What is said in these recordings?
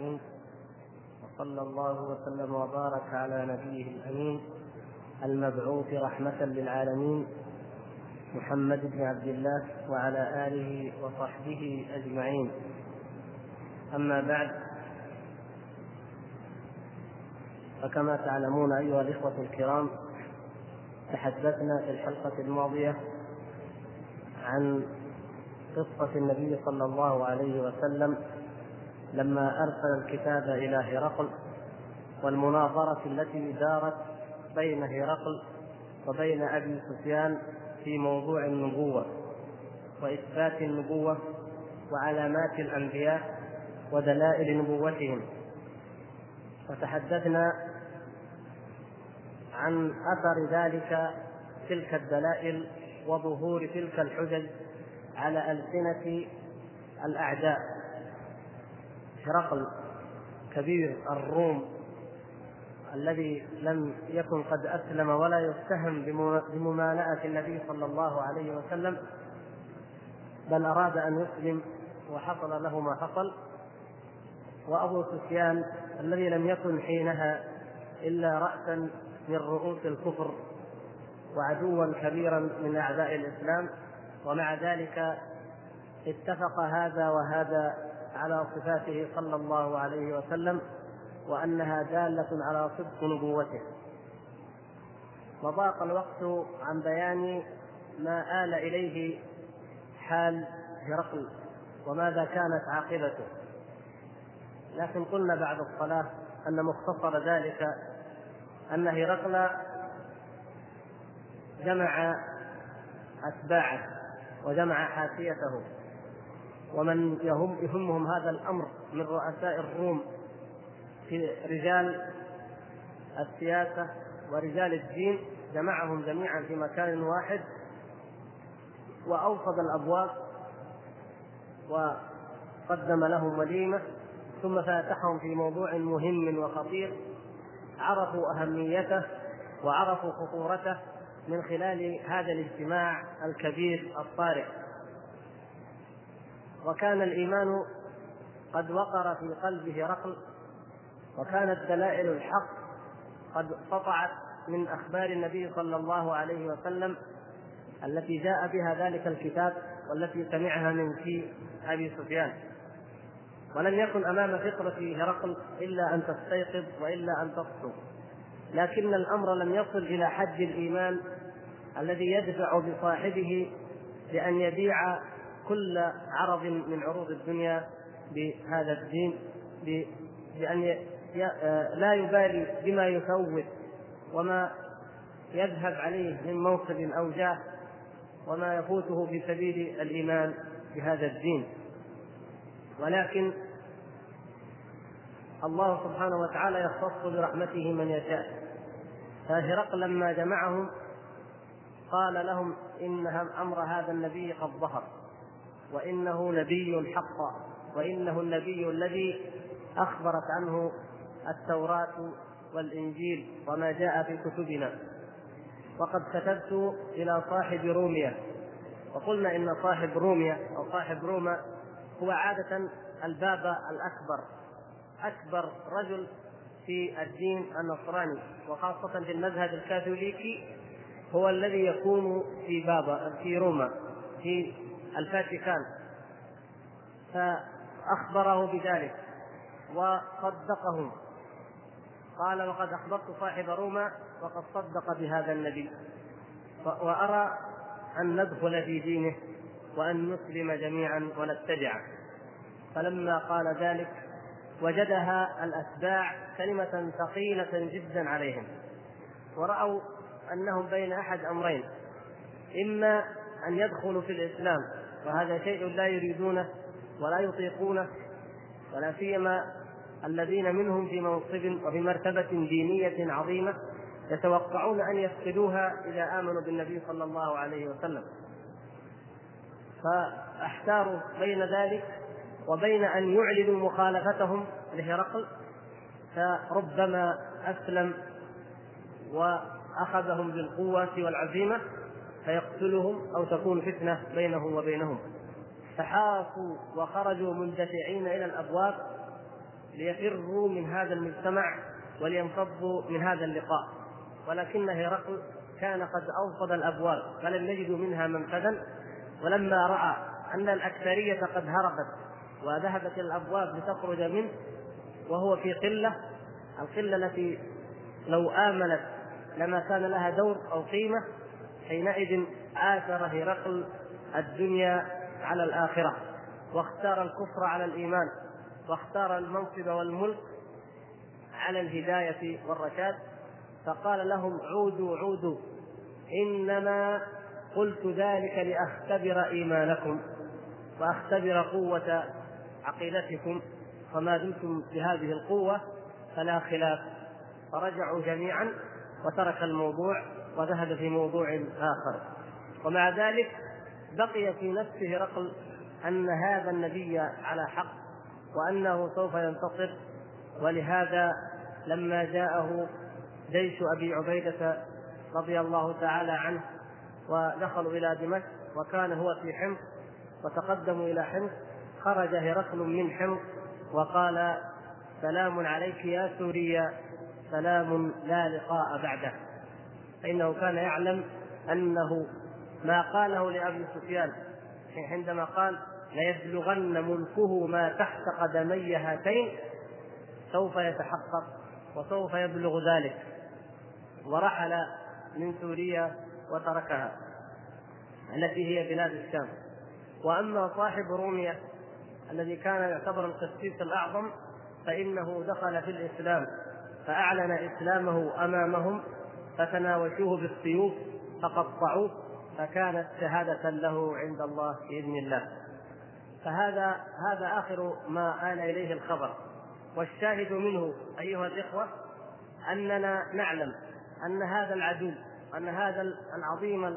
وصلى الله وسلم وبارك على نبيه الأمين المبعوث رحمة للعالمين محمد بن عبد الله وعلى آله وصحبه أجمعين. أما بعد فكما تعلمون أيها الإخوة الكرام تحدثنا في الحلقة الماضية عن قصة النبي صلى الله عليه وسلم لما أرسل الكتاب إلى هرقل والمناظرة التي دارت بين هرقل وبين أبي سفيان في موضوع النبوة وإثبات النبوة وعلامات الأنبياء ودلائل نبوتهم. وتحدثنا عن أثر ذلك تلك الدلائل وظهور تلك الحجج على ألسنة الأعداء. هرقل كبير الروم الذي لم يكن قد أسلم ولا يتهم بممالأة النبي صلى الله عليه وسلم بل أراد أن يسلم وحصل له ما حصل. وأبو سفيان الذي لم يكن حينها إلا راسا من رؤوس الكفر وعدوا كبيرا من أعداء الإسلام. ومع ذلك اتفق هذا وهذا على صفاته صلى الله عليه وسلم وأنها دالة على صدق نبوته. وضاق الوقت عن بيان ما آل إليه حال هرقل وماذا كانت عاقبته. لكن قلنا بعد الصلاة أن مختصر ذلك أن هرقل جمع أتباعه وجمع حاشيته. ومن يهم يهمهم هذا الأمر من رؤساء الروم في رجال السياسة ورجال الدين جمعهم جميعا في مكان واحد واوصد الأبواب وقدم لهم وليمة ثم فاتحهم في موضوع مهم وخطير عرفوا أهميته وعرفوا خطورته من خلال هذا الاجتماع الكبير الطارئ. وكان الإيمان قد وقر في قلبه رقل وكانت دلائل الحق قد قطعت من أخبار النبي صلى الله عليه وسلم التي جاء بها ذلك الكتاب والتي سمعها من في أبي سفيان. ولم يكن أمام فطرة هرقل إلا أن تستيقظ وإلا أن تصحو لكن الأمر لم يصل إلى حد الإيمان الذي يدفع بصاحبه بأن يبيع كل عرض من عروض الدنيا بهذا الدين بأن لا يبالي بما يفوت وما يذهب عليه من موقف أو جاه وما يفوته في سبيل الإيمان بهذا الدين. ولكن الله سبحانه وتعالى يختص برحمته من يشاء. فهرقل لما جمعهم قال لهم إن أمر هذا النبي قد ظهر. وإنه نبي حقا وإنه النبي الذي أخبرت عنه التوراة والإنجيل وما جاء في كتبنا. وقد كتبت إلى صاحب روميا. وقلنا إن صاحب روميا أو صاحب روما هو عادة البابا الأكبر أكبر رجل في الدين النصراني وخاصة في المذهب الكاثوليكي هو الذي يكون في بابا في روما في الفاتيكان فأخبره بذلك وصدقهم قال وقد أخبرت صاحب روما وقد صدق بهذا النبي وأرى أن ندخل في دينه وأن نسلم جميعا ونتبعه. فلما قال ذلك وجدها الأتباع كلمة ثقيلة جدا عليهم ورأوا أنهم بين أحد أمرين إما أن يدخلوا في الإسلام وهذا شيء لا يريدونه ولا يطيقونه ولا سيما الذين منهم في منصب وفي مرتبة دينية عظيمة يتوقعون أن يفقدوها إذا آمنوا بالنبي صلى الله عليه وسلم. فأحتاروا بين ذلك وبين أن يعلنوا مخالفتهم لهرقل. فربما أسلم وأخذهم بالقوة والعزيمة فيقتلهم أو تكون فتنة بينه وبينهم. فحاصوا وخرجوا مندفعين إلى الأبواب ليفروا من هذا المجتمع ولينفضوا من هذا اللقاء. ولكن هرقل كان قد اوصد الأبواب فلم يجدوا منها منفذا. ولما رأى أن الأكثرية قد هربت وذهبت إلى الأبواب لتخرج منه وهو في قلة القلة التي لو آمنت لما كان لها دور أو قيمة حينئذ آثر هرقل الدنيا على الآخرة واختار الكفر على الإيمان واختار المنصب والملك على الهداية والرشاد فقال لهم عودوا عودوا إنما قلت ذلك لأختبر إيمانكم وأختبر قوة عقيدتكم فما دمتم بهذه القوة فلا خلاف. فرجعوا جميعا وترك الموضوع وذهب في موضوع آخر. ومع ذلك بقي في نفسه رقل أن هذا النبي على حق وأنه سوف ينتصر ولهذا لما جاءه جيش أبي عبيدة رضي الله تعالى عنه ودخلوا إلى دمشق وكان هو في حمص وتقدموا إلى حمص خرج هرقل من حمص وقال سلام عليك يا سوريا سلام لا لقاء بعده. فإنه كان يعلم أنه ما قاله لأبي سفيان. عندما قال ليبلغن ملكه ما تحت قدمي هاتين سوف يتحقق وسوف يبلغ ذلك. ورحل من سوريا وتركها التي هي بلاد الشام. وأما صاحب روميا الذي كان يعتبر القسيس الأعظم فإنه دخل في الإسلام فأعلن إسلامه أمامهم. فتناوشوه بالسيوف فقطعوه فكانت شهادة له عند الله بإذن الله. فهذا هذا آخر ما آل إليه الخبر. والشاهد منه أيها الإخوة أننا نعلم أن هذا العدو أن هذا العظيم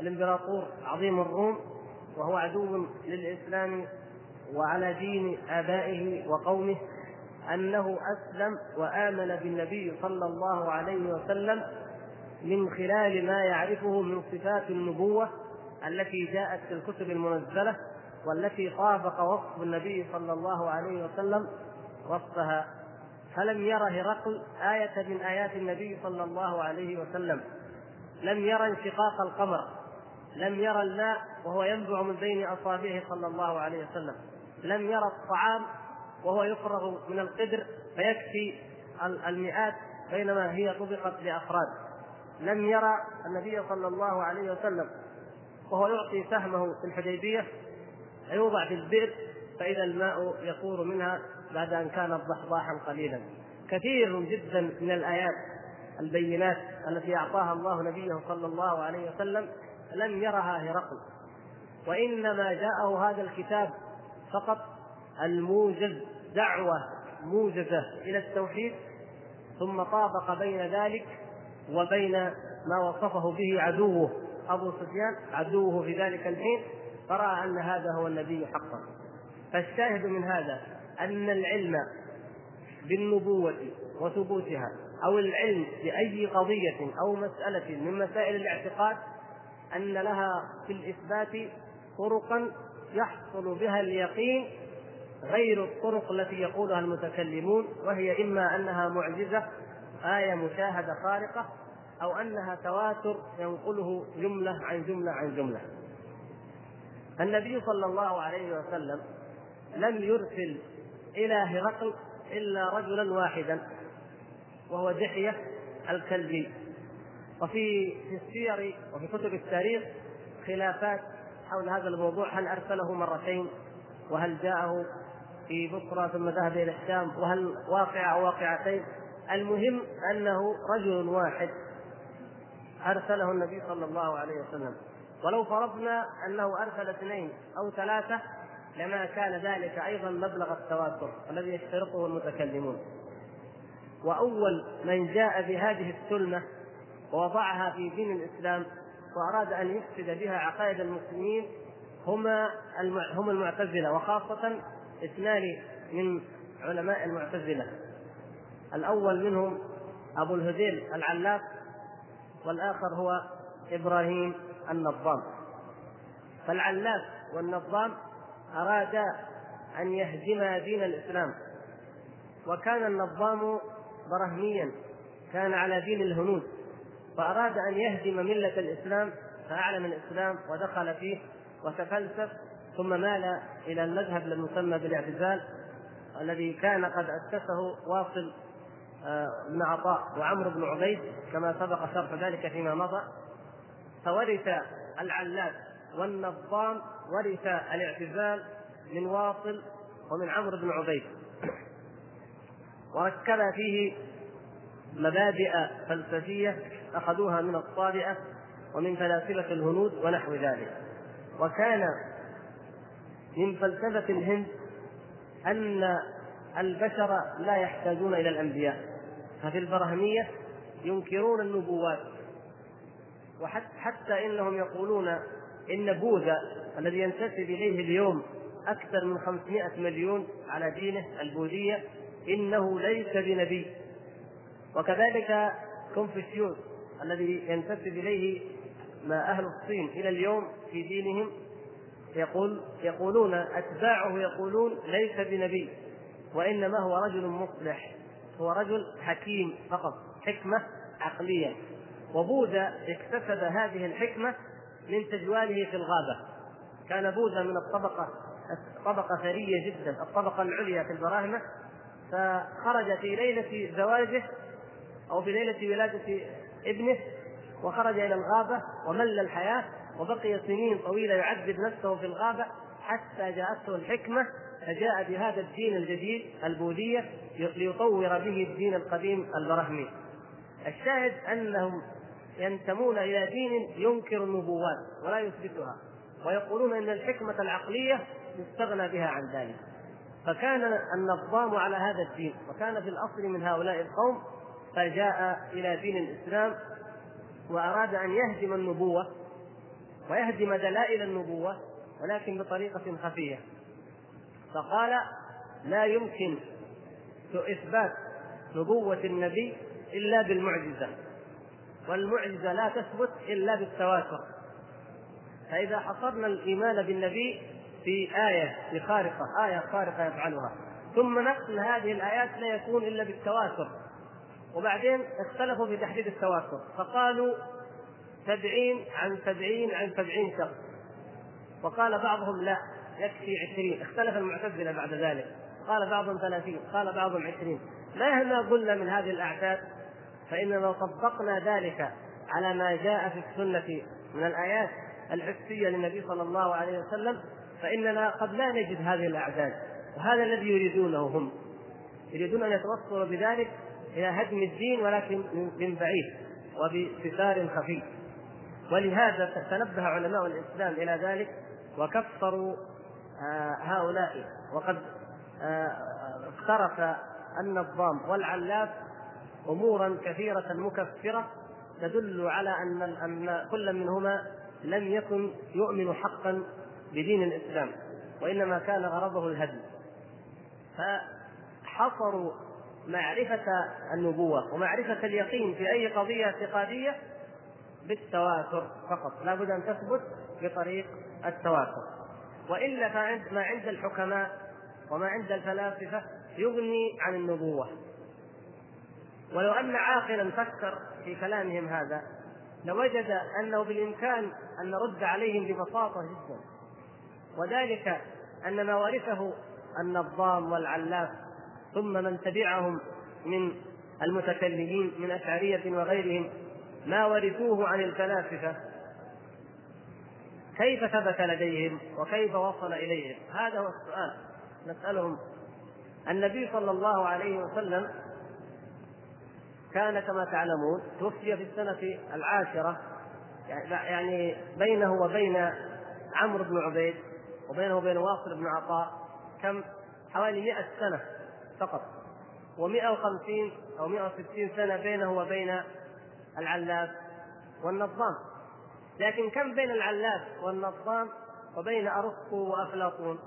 الإمبراطور عظيم الروم وهو عدو للإسلام وعلى دين آبائه وقومه أنه أسلم وآمن بالنبي صلى الله عليه وسلم من خلال ما يعرفه من صفات النبوة التي جاءت في الكتب المنزلة والتي طابق وصف النبي صلى الله عليه وسلم وصفها. فلم ير هرقل آية من آيات النبي صلى الله عليه وسلم. لم ير انشقاق القمر. لم يرى الماء وهو ينبع من بين أصابعه صلى الله عليه وسلم. لم يرى الطعام وهو يفرغ من القدر فيكفي المئات بينما هي طبقت لأفراد. لم يرى النبي صلى الله عليه وسلم وهو يعطي سهمه في الحديبية يوضع في البئر فإذا الماء يفور منها بعد أن كانت ضحضاحا قليلا. كثير جدا من الآيات البينات التي أعطاها الله نبيه صلى الله عليه وسلم لم يرها هرقل. وإنما جاءه هذا الكتاب فقط الموجز دعوة موجزة إلى التوحيد ثم طابق بين ذلك وبين ما وصفه به عدوه أبو سفيان عدوه في ذلك الحين فرأى أن هذا هو النبي حقا. فالشاهد من هذا أن العلم بالنبوة وثبوتها أو العلم بأي قضية أو مسألة من مسائل الاعتقاد أن لها في الإثبات طرقا يحصل بها اليقين غير الطرق التي يقولها المتكلمون وهي إما أنها معجزة آية مشاهدة خارقة أو أنها تواتر ينقله جملة عن جملة عن جملة. النبي صلى الله عليه وسلم لم يرسل إلى هرقل إلا رجلا واحدا وهو دحية الكلبي. وفي في السير وفي كتب التاريخ خلافات حول هذا الموضوع هل أرسله مرتين وهل جاءه في بصرى ثم ذهب إلى الشام وهل واقع أو واقعتين؟ المهم أنه رجل واحد أرسله النبي صلى الله عليه وسلم. ولو فرضنا أنه أرسل اثنين أو ثلاثة لما كان ذلك أيضا مبلغ التواتر الذي يشترطه المتكلمون. وأول من جاء بهذه السلمة ووضعها في دين الإسلام وأراد أن يفسد بها عقائد المسلمين هما هم المعتزلة وخاصة اثنان من علماء المعتزلة. الأول منهم أبو الهذيل العلاف والآخر هو إبراهيم النظام. فالعلاف والنظام أرادا أن يهدما دين الإسلام. وكان النظام برهميا كان على دين الهنود. فأراد أن يهدم ملة الإسلام فأعلن الإسلام ودخل فيه وتفلسف ثم مال إلى المذهب المسمى بالاعتزال الذي كان قد أسسه واصل آه، بن عطاء وعمرو بن عبيد كما سبق شرح ذلك فيما مضى. فورث العلاف والنظام ورث الاعتزال من واصل ومن عمرو بن عبيد. وركب فيه مبادئ فلسفية أخذوها من الطابئة ومن فلاسفة الهنود ونحو ذلك. وكان من فلسفة الهند أن البشر لا يحتاجون إلى الأنبياء. ففي البرهمية ينكرون النبوات. وحتى حتى إنهم يقولون إن بوذا الذي ينتسب إليه اليوم أكثر من 500 مليون على دينه البوذية إنه ليس بنبي. وكذلك كونفوشيوس الذي ينتسب إليه ما أهل الصين إلى اليوم في دينهم يقول يقولون أتباعه يقولون ليس بنبي وإنما هو رجل مصلح هو رجل حكيم فقط حكمة عقلية. وبوذا اكتسب هذه الحكمة من تجواله في الغابة. كان بوذا من الطبقة طبقة ثرية جدا الطبقة العليا في البراهمة. فخرج في ليلة زواجه أو في ليلة ولادة ابنه وخرج إلى الغابة ومل الحياة. وبقي سنين طويلة يعذب نفسه في الغابة حتى جاءته الحكمة فجاء بهذا الدين الجديد البوذية ليطور به الدين القديم البرهمي. الشاهد أنهم ينتمون إلى دين ينكر النبوات ولا يثبتها ويقولون أن الحكمة العقلية يستغنى بها عن ذلك. فكان النظام على هذا الدين وكان في الأصل من هؤلاء القوم فجاء إلى دين الإسلام وأراد أن يهدم النبوة ويهدم دلائل النبوة ولكن بطريقة خفية. فقال لا يمكن إثبات نبوة النبي إلا بالمعجزة والمعجزة لا تثبت إلا بالتواتر. فإذا حصرنا الإيمان بالنبي في آية في خارقة آية خارقة يفعلها. ثم نقل هذه الآيات لا يكون إلا بالتواتر. وبعدين اختلفوا في تحديد التواتر. فقالوا سبعين عن سبعين عن سبعين شخص. وقال بعضهم لا يكفي عشرين. اختلف المعتزلة بعد ذلك. قال بعضهم ثلاثين قال بعضهم عشرين. مهما قلنا من هذه الأعداد فإننا لو طبقنا ذلك على ما جاء في السنة من الآيات الحسية للنبي صلى الله عليه وسلم. فإننا قد لا نجد هذه الأعداد وهذا الذي يريدونه هم. يريدون أن يتوصلوا بذلك إلى هدم الدين ولكن من بعيد وبستار خفي. ولهذا تنبه علماء الإسلام إلى ذلك وكفروا آه، هؤلاء. وقد آه، اقترف النظام والعلاف امورا كثيرة مكفرة تدل على أن أن كل منهما لم يكن يؤمن حقا بدين الإسلام وإنما كان غرضه الهدم. فحصروا معرفة النبوة ومعرفة اليقين في أي قضية اعتقادية بالتواتر فقط. لا بد أن تثبت بطريق التواتر. وإلا فعند ما عند الحكماء وما عند الفلاسفة يغني عن النبوة. ولو أن عاقلا فكر في كلامهم هذا لوجد أنه بالإمكان أن نرد عليهم ببساطة جدا. وذلك أن ما ورثه النظام والعلاف ثم من تبعهم من المتكلمين من أشعرية وغيرهم ما ورثوه عن الفلاسفة. كيف ثبت لديهم وكيف وصل إليهم؟ هذا هو السؤال. نسألهم. النبي صلى الله عليه وسلم كان كما تعلمون توفي في السنة العاشرة يعني بينه وبين عمرو بن عبيد وبينه وبين واصل بن عطاء كم؟ حوالي مئة سنة فقط و150 أو 160 سنة بينه وبين العلاف والنظام. لكن كم بين العلاف والنظام وبين أرسطو وأفلاطون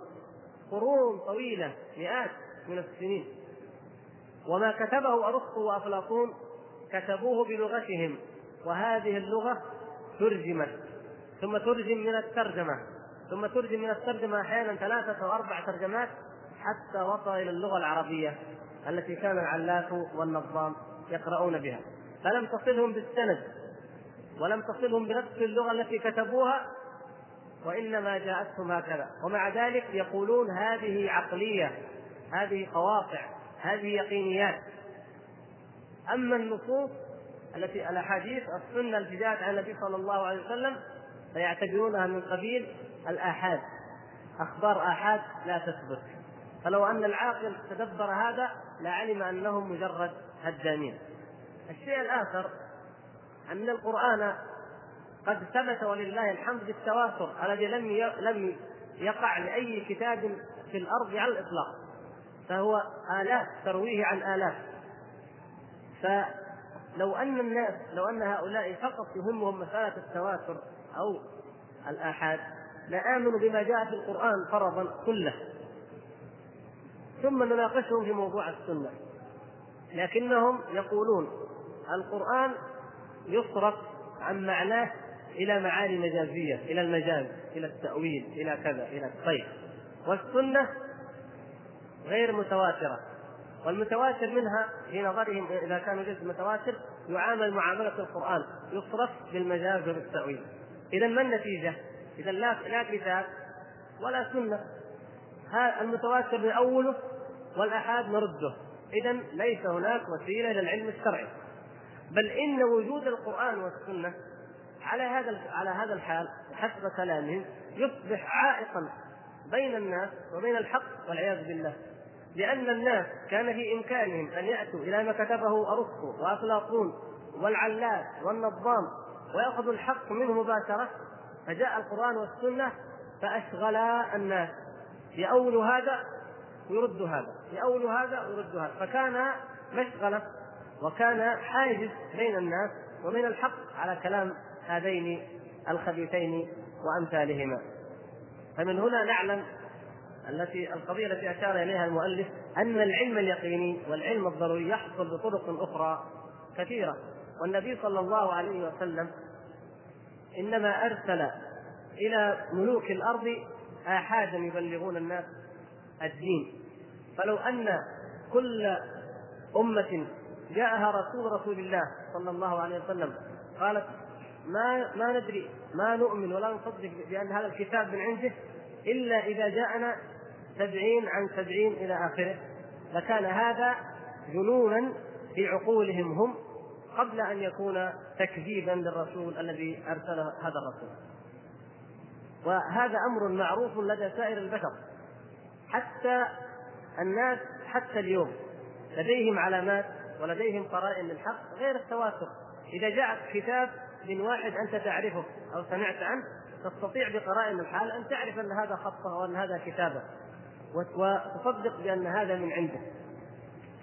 قرون طويلة مئات من السنين. وما كتبه أرسطو وأفلاطون كتبوه بلغتهم وهذه اللغة ترجمت ثم ترجم من الترجمة. ثم ترجم من الترجمة أحيانا ثلاثة أو أربع ترجمات حتى وصل إلى اللغة العربية التي كان العلاف والنظام يقرؤون بها. فلم تصلهم بالسند ولم تصلهم بنفس اللغة التي كتبوها وإنما جاءتهم هكذا. ومع ذلك يقولون هذه عقلية هذه قواطع هذه يقينيات. أما النصوص التي الأحاديث السنة التي جاءت عن النبي صلى الله عليه وسلم فيعتبرونها من قبيل الآحاد. أخبار آحاد لا تثبت. فلو أن العاقل تدبر هذا لعلم أنهم مجرد هدامين الشيء الآخر أن القرآن قد ثبت ولله الحمد بالتواتر الذي لم لم يقع لأي كتاب في الأرض على الإطلاق فهو آلاف ترويه عن آلاف. فلو أن الناس لو أن هؤلاء فقط يهمهم مسألة التواتر أو الآحاد لآمنوا بما جاء في القرآن فرضا كله. ثم نناقشهم في موضوع السنة. لكنهم يقولون القرآن يصرف عن معناه إلى معاني مجازية إلى المجاز إلى التأويل إلى كذا إلى الطيب والسنة غير متواترة والمتواتر منها في نظرهم إذا كان جزء متواتر يعامل معاملة القرآن يصرف بالمجاز وبالتأويل إذا ما النتيجة؟ إذا لا لا كتاب ولا سنة. المتواتر نأوله والآحاد نرده. إذا ليس هناك وسيلة للعلم الشرعي. بل إن وجود القرآن والسنة على هذا على هذا الحال حسب كلامهم يصبح عائقا بين الناس وبين الحق والعياذ بالله. لأن الناس كان في إمكانهم أن يأتوا إلى ما كتبه أرسطو وأفلاطون والعلاف والنظام ويأخذوا الحق منه مباشرة فجاء القرآن والسنة فأشغلا الناس. يأول هذا ويرد هذا يأول هذا ويرد هذا. فكان مشغلة وكان حاجز بين الناس وبين الحق على كلام هذين الخبيثين وأمثالهما. فمن هنا نعلم التي القضية التي أشار إليها المؤلف أن العلم اليقيني والعلم الضروري يحصل بطرق أخرى كثيرة. والنبي صلى الله عليه وسلم إنما أرسل إلى ملوك الأرض آحادا يبلغون الناس الدين. فلو أن كل أمة جاءها رسول رسول الله صلى الله عليه وسلم. قالت ما ما ندري ما نؤمن ولا نصدق بأن هذا الكتاب من عنده إلا إذا جاءنا سبعين عن سبعين إلى آخره. لكان هذا جنونا في عقولهم هم قبل أن يكون تكذيبا للرسول الذي أرسله هذا الرسول. وهذا أمر معروف لدى سائر البشر. حتى الناس حتى اليوم لديهم علامات ولديهم قرائن للحق غير التواتر. إذا جاء كتاب من واحد أنت تعرفه أو سمعت عنه تستطيع بقرائن الحال أن تعرف أن هذا خطه وأن هذا كتابه. وتصدق بأن هذا من عنده.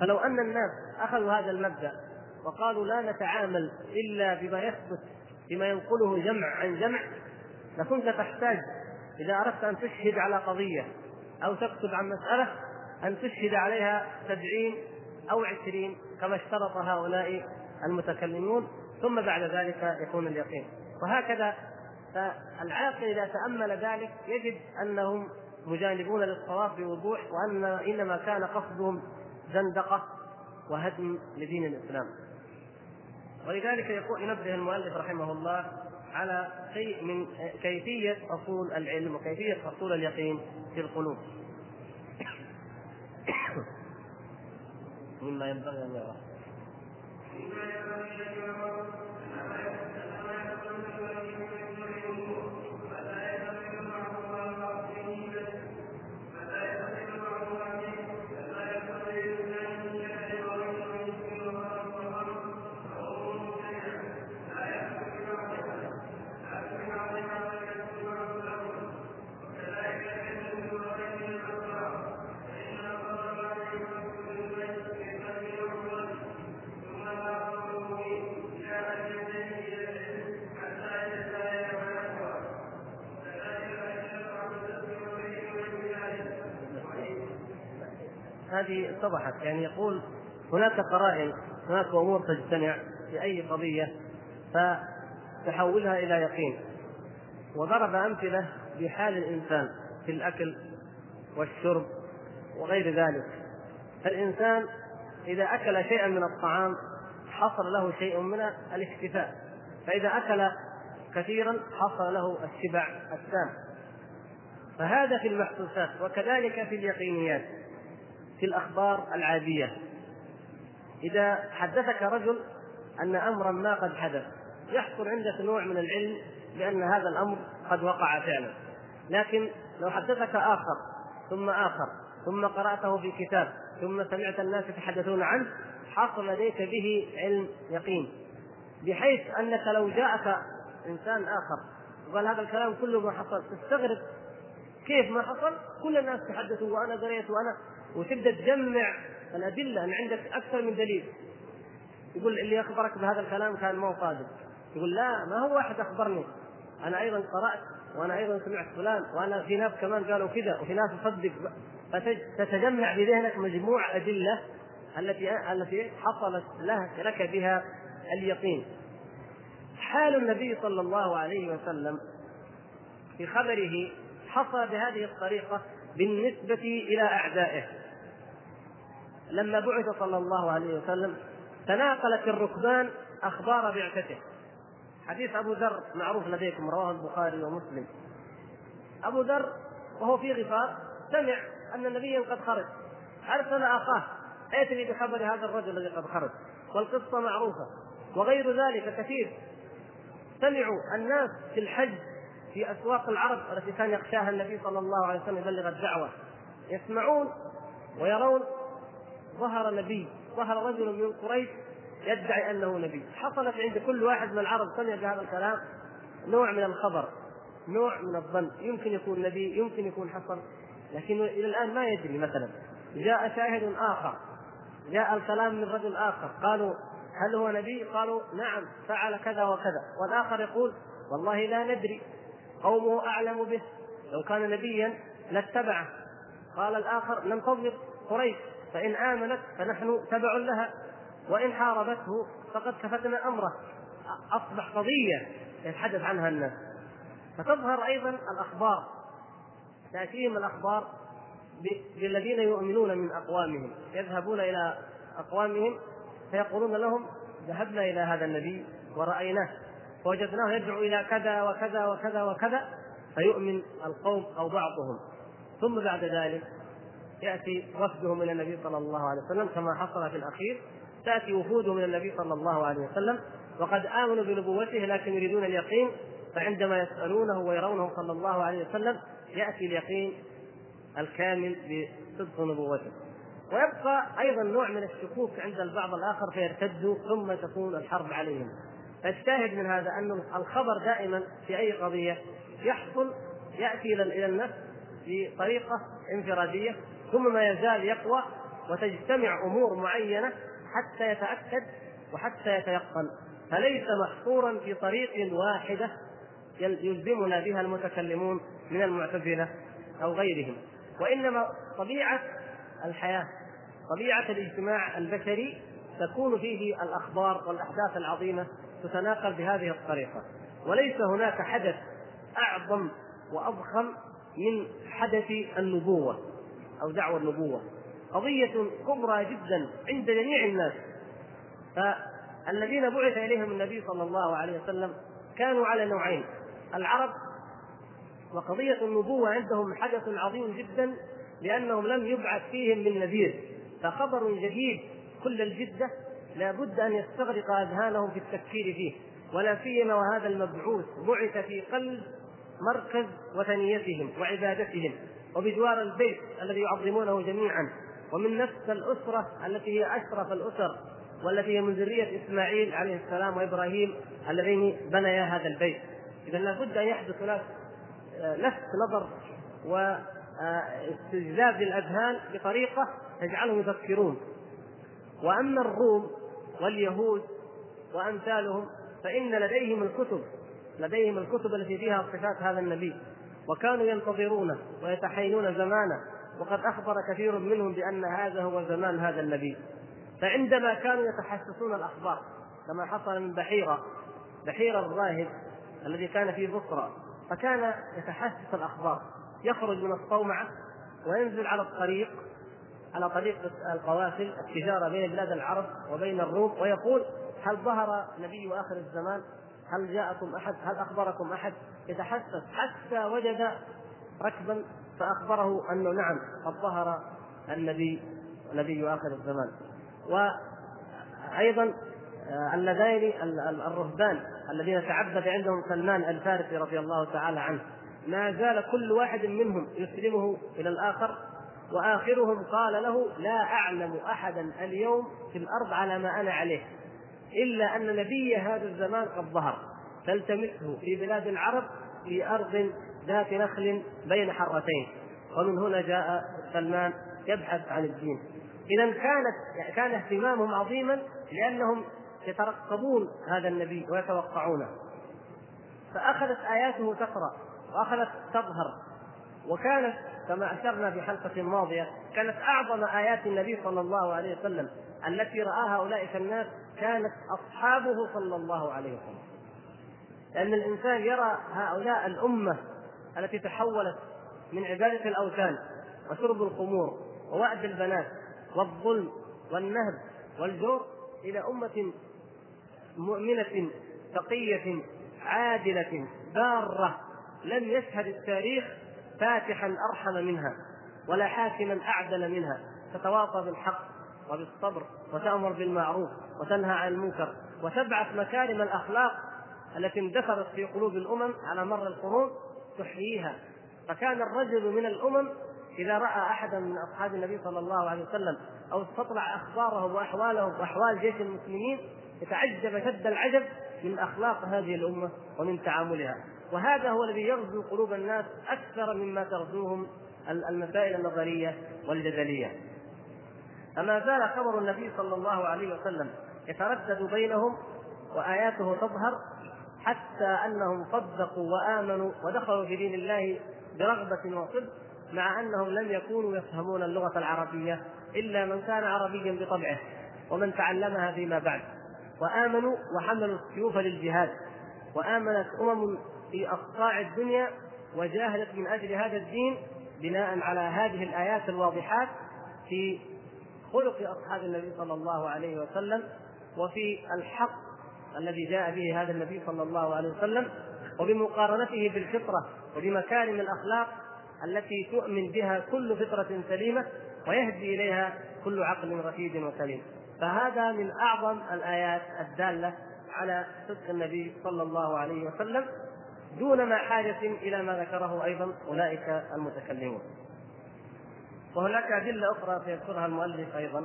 فلو أن الناس أخذوا هذا المبدأ وقالوا لا نتعامل إلا بما يثبت بما ينقله جمع عن جمع لكنت تحتاج إذا أردت أن تشهد على قضية أو تكتب عن مسألة أن تشهد عليها سبعين أو عشرين كما اشترط هؤلاء المتكلمون ثم بعد ذلك يكون اليقين. وهكذا فالعاقل إذا تأمل ذلك يجد أنهم مجانبون للصواب بوضوح وأن إنما كان قصدهم زندقة وهدم لدين الإسلام. ولذلك يقول ينبه المؤلف رحمه الله على شيء من كيفية أصول العلم وكيفية حصول اليقين في القلوب. مما ينبغي أن يرى هذه اتضحت يعني يقول هناك قرائن هناك أمور تجتمع في أي قضية فتحولها إلى يقين. وضرب أمثلة بحال الإنسان في الأكل والشرب وغير ذلك. فالانسان إذا أكل شيئا من الطعام حصل له شيء من الاكتفاء فإذا أكل كثيرا حصل له الشبع التام فهذا في المحسوسات وكذلك في اليقينيات في الأخبار العادية. إذا حدثك رجل أن أمرا ما قد حدث يحصل عندك نوع من العلم بأن هذا الأمر قد وقع فعلا. لكن لو حدثك آخر ثم آخر ثم قرأته في كتاب ثم سمعت الناس يتحدثون عنه حصل لديك به علم يقين بحيث أنك لو جاءك إنسان آخر وقال هذا الكلام كله ما حصل تستغرب كيف ما حصل؟ كل الناس تحدثوا وأنا قريت وأنا وتبدأ تجمع الأدلة أن عندك أكثر من دليل. يقول اللي أخبرك بهذا الكلام كان ما هو صادق. يقول لا ما هو واحد أخبرني. أنا أيضا قرأت وأنا أيضا سمعت فلان وأنا في ناس كمان قالوا كذا وفي ناس تصدق. فتتجمع في ذهنك مجموع أدلة التي التي حصلت لك بها اليقين. حال النبي صلى الله عليه وسلم في خبره حصل بهذه الطريقة بالنسبة إلى أعدائه. لما بعث صلى الله عليه وسلم تناقلت الركبان أخبار بعثته. حديث أبو ذر معروف لديكم رواه البخاري ومسلم. أبو ذر وهو في غفار سمع أن نبيا قد خرج. أرسل أخاه ائتني بخبر هذا الرجل الذي قد خرج. والقصة معروفة. وغير ذلك كثير. سمعوا الناس في الحج في أسواق العرب التي كان يخشاها النبي صلى الله عليه وسلم يبلغ الدعوة. يسمعون ويرون ظهر نبي ظهر رجل من قريش يدعي أنه نبي. حصلت عند كل واحد من العرب سمع بهذا الكلام نوع من الخبر نوع من الظن. يمكن يكون نبي يمكن يكون حصل لكنه إلى الآن ما يدري. مثلا جاء شاهد آخر. جاء الكلام من رجل آخر. قالوا هل هو نبي؟ قالوا نعم فعل كذا وكذا. والآخر يقول والله لا ندري قومه أعلم به. لو كان نبيا لاتبعه. قال الآخر ننتظر قريش فإن آمنت فنحن تبع لها. وإن حاربته فقد كفتنا أمره. أصبح قضية يتحدث عنها الناس. فتظهر أيضا الأخبار. تأتيهم الأخبار بالذين يؤمنون من أقوامهم يذهبون إلى أقوامهم فيقولون لهم ذهبنا إلى هذا النبي ورأيناه فوجدناه يدعو إلى كذا وكذا وكذا وكذا فيؤمن القوم أو بعضهم. ثم بعد ذلك يأتي وفدهم إلى النبي صلى الله عليه وسلم كما حصل في الأخير تأتي وفود من النبي صلى الله عليه وسلم وقد آمنوا بنبوته لكن يريدون اليقين فعندما يسألونه ويرونه صلى الله عليه وسلم يأتي اليقين الكامل بصدق نبوته. ويبقى أيضا نوع من الشكوك عند البعض الآخر فيرتدوا ثم تكون الحرب عليهم. فالشاهد من هذا أن الخبر دائما في أي قضية يحصل يأتي إلى النفس بطريقة انفرادية ثم ما يزال يقوى وتجتمع أمور معينة حتى يتأكد وحتى يتيقن. فليس محصورا في طريق واحدة يلزمنا بها المتكلمون من المعتزلة أو غيرهم. وإنما طبيعة الحياة طبيعة الاجتماع البشري تكون فيه الأخبار والأحداث العظيمة تتناقل بهذه الطريقة. وليس هناك حدث أعظم وأضخم من حدث النبوة أو دعوى النبوة. قضية كبرى جدا عند جميع الناس. فالذين بعث إليهم النبي صلى الله عليه وسلم كانوا على نوعين العرب وقضية النبوة عندهم حدث عظيم جدا لأنهم لم يبعث فيهم من نذير. فخبر جديد كل الجدة لابد أن يستغرق أذهانهم في التفكير فيه. ولا سيما وهذا المبعوث بعث في قلب مركز وثنيتهم وعبادتهم وبجوار البيت الذي يعظمونه جميعا. ومن نفس الأسرة التي هي أشرف الأسر والتي هي من ذرية إسماعيل عليه السلام وإبراهيم اللذين بنيا هذا البيت. اذا لابد أن يحدث هناك لفت نظر واستجذاب للأذهان بطريقة تجعلهم يفكرون وأما الروم واليهود وأمثالهم فإن لديهم الكتب لديهم الكتب التي فيها صفات هذا النبي. وكانوا ينتظرونه ويتحينون زمانه وقد أخبر كثير منهم بأن هذا هو زمان هذا النبي. فعندما كانوا يتحسسون الأخبار كما حصل من بحيرة بحيرة الراهب الذي كان في بصرى فكان يتحسس الأخبار يخرج من الصومعة وينزل على الطريق على طريق القوافل التجارة بين بلاد العرب وبين الروم ويقول هل ظهر نبي آخر الزمان؟ هل جاءكم أحد؟ هل أخبركم أحد؟ يتحسس حتى وجد ركبا فأخبره أنه نعم قد ظهر النبي نبي آخر الزمان. وأيضا اللذين الرهبان الذين تعبد عندهم سلمان الفارسي رضي الله تعالى عنه. ما زال كل واحد منهم يسلمه إلى الآخر وآخرهم قال له لا أعلم أحدا اليوم في الأرض على ما أنا عليه إلا أن نبي هذا الزمان قد ظهر. فالتمسه في بلاد العرب في أرض ذات نخل بين حرتين. ومن هنا جاء سلمان يبحث عن الدين. اذا كانت كان اهتمامهم عظيما لأنهم يترقبون هذا النبي ويتوقعونه. فأخذت آياته تقرأ وأخذت تظهر. وكانت كما أشرنا في حلقة ماضية كانت أعظم آيات النبي صلى الله عليه وسلم التي راها اولئك الناس كانت أصحابه صلى الله عليه وسلم. لأن الإنسان يرى هؤلاء الأمة التي تحولت من عبادة الأوثان وشرب الخمور ووأد البنات والظلم والنهب والجور إلى أمة مؤمنة تقيه عادلة بارة لم يشهد التاريخ فاتحا أرحم منها ولا حاكما أعدل منها تتواصى بالحق وبالصبر وتأمر بالمعروف وتنهى عن المنكر وتبعث مكارم الأخلاق التي اندثرت في قلوب الأمم على مر القرون تحييها. فكان الرجل من الأمم إذا رأى احدا من أصحاب النبي صلى الله عليه وسلم أو استطلع اخبارهم واحوالهم وأحوال جيش المسلمين يتعجب شد العجب من أخلاق هذه الأمة ومن تعاملها. وهذا هو الذي يغزو قلوب الناس أكثر مما تغزوهم المسائل النظرية والجدلية. فما زال خبر النبي صلى الله عليه وسلم يتردد بينهم وآياته تظهر حتى أنهم صدقوا وآمنوا ودخلوا في دين الله برغبة وصدق مع أنهم لم يكونوا يفهمون اللغة العربية إلا من كان عربيا بطبعه ومن تعلمها فيما بعد. وآمنوا وحملوا السيوف للجهاد وآمنت أمم في أقطاع الدنيا وجاهدت من أجل هذا الدين بناء على هذه الآيات الواضحات في خلق أصحاب النبي صلى الله عليه وسلم وفي الحق الذي جاء به هذا النبي صلى الله عليه وسلم وبمقارنته بالفطرة وبمكارم الأخلاق التي تؤمن بها كل فطرة سليمة ويهدي إليها كل عقل رشيد وسليم. فهذا من أعظم الآيات الدالة على صدق النبي صلى الله عليه وسلم دون ما حاجة إلى ما ذكره أيضا أولئك المتكلمون. وهناك أدلة أخرى سيذكرها المؤلف أيضا.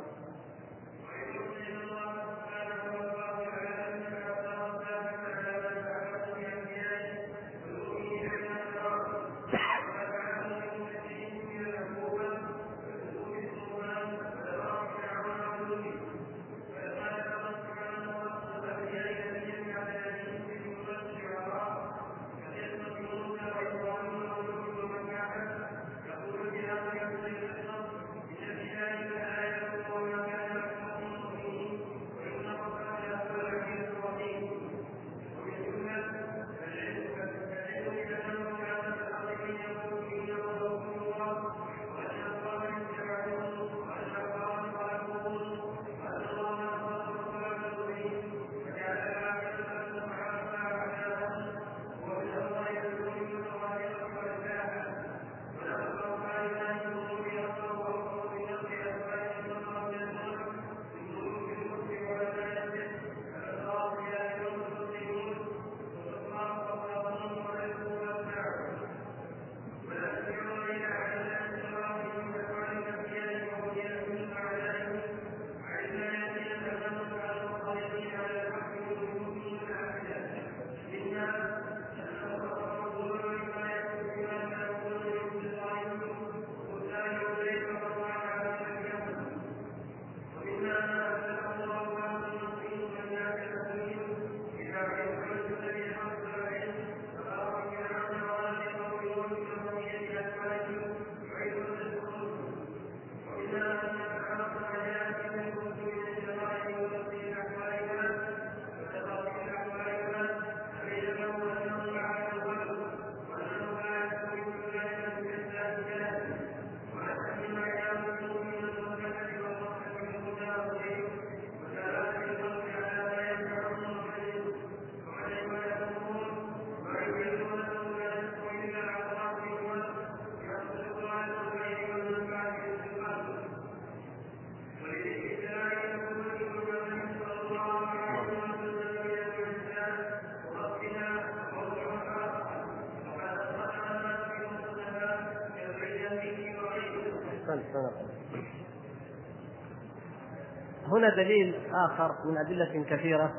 هنا دليل آخر من أدلة كثيرة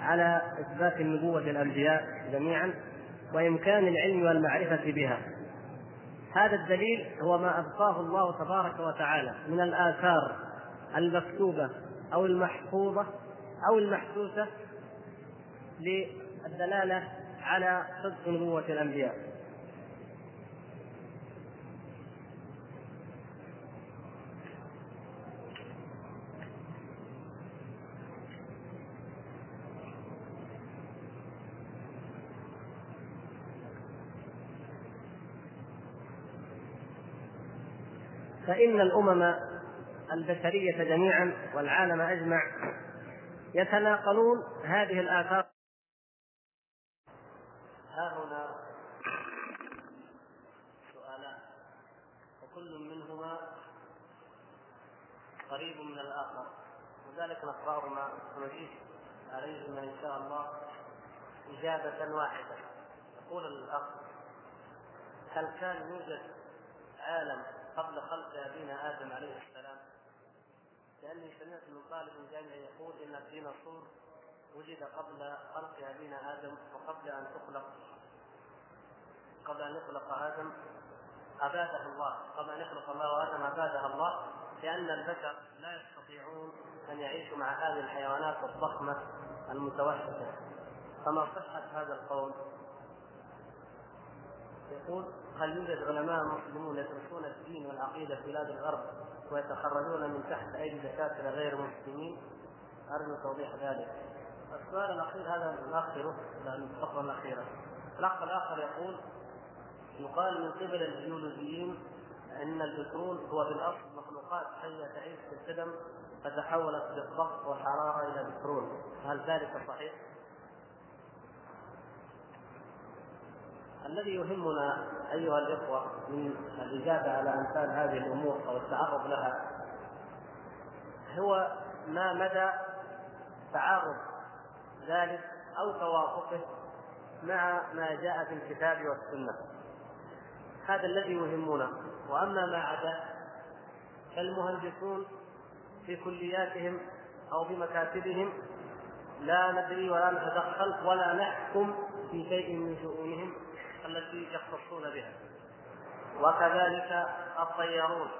على إثبات النبوة الأنبياء جميعا وإمكان العلم والمعرفة بها. هذا الدليل هو ما أبقاه الله تبارك وتعالى من الآثار المكتوبة أو المحفوظة أو المحسوسة للدلالة على صدق نبوة الأنبياء. فإن الأمم البشرية جميعا والعالم أجمع يتناقلون هذه الآثار. ها هنا سؤالان وكل منهما قريب من الآخر. وذلك نقرأهما ونجيب عليهما إن شاء الله إجابة واحدة. يقول الأخ هل كان يوجد عالم قبل خلق أبينا آدم عليه السلام. لأني سمعت من طالب جامعي يقول إن الديناصور وجد قبل خلق أبينا آدم وقبل أن تخلق قبل أن يخلق آدم أباده الله. قبل أن يخلق الله آدم أباده الله. لأن البشر لا يستطيعون أن يعيشوا مع هذه الحيوانات الضخمة المتوحشة فما صحة هذا القول؟ يقول هل يوجد علماء مسلمون يدرسون الدين والعقيدة في بلاد الغرب ويتخرجون من تحت أيدي دكاترة غير مسلمين؟ أرجو توضيح ذلك. السؤال الأخير هذا ناخره الفقره الأخيرة. الأخ الآخر يقول يقال من قبل الجيولوجيين أن البترول هو في الأصل مخلوقات حية تعيش في القدم فتحولت بالضغط والحرارة إلى بترول، هل ذلك صحيح؟ الذي يهمنا أيها الإخوة من الإجابة على أمثال هذه الأمور أو التعرض لها هو ما مدى تعارض ذلك أو توافقه مع ما جاء في الكتاب والسنة. هذا الذي يهمنا. وأما ما عدا فالمهندسون في كلياتهم أو بمكاتبهم لا ندري ولا نتدخل ولا نحكم في شيء من شؤونهم. التي يختصون بها. وكذلك الطيارون.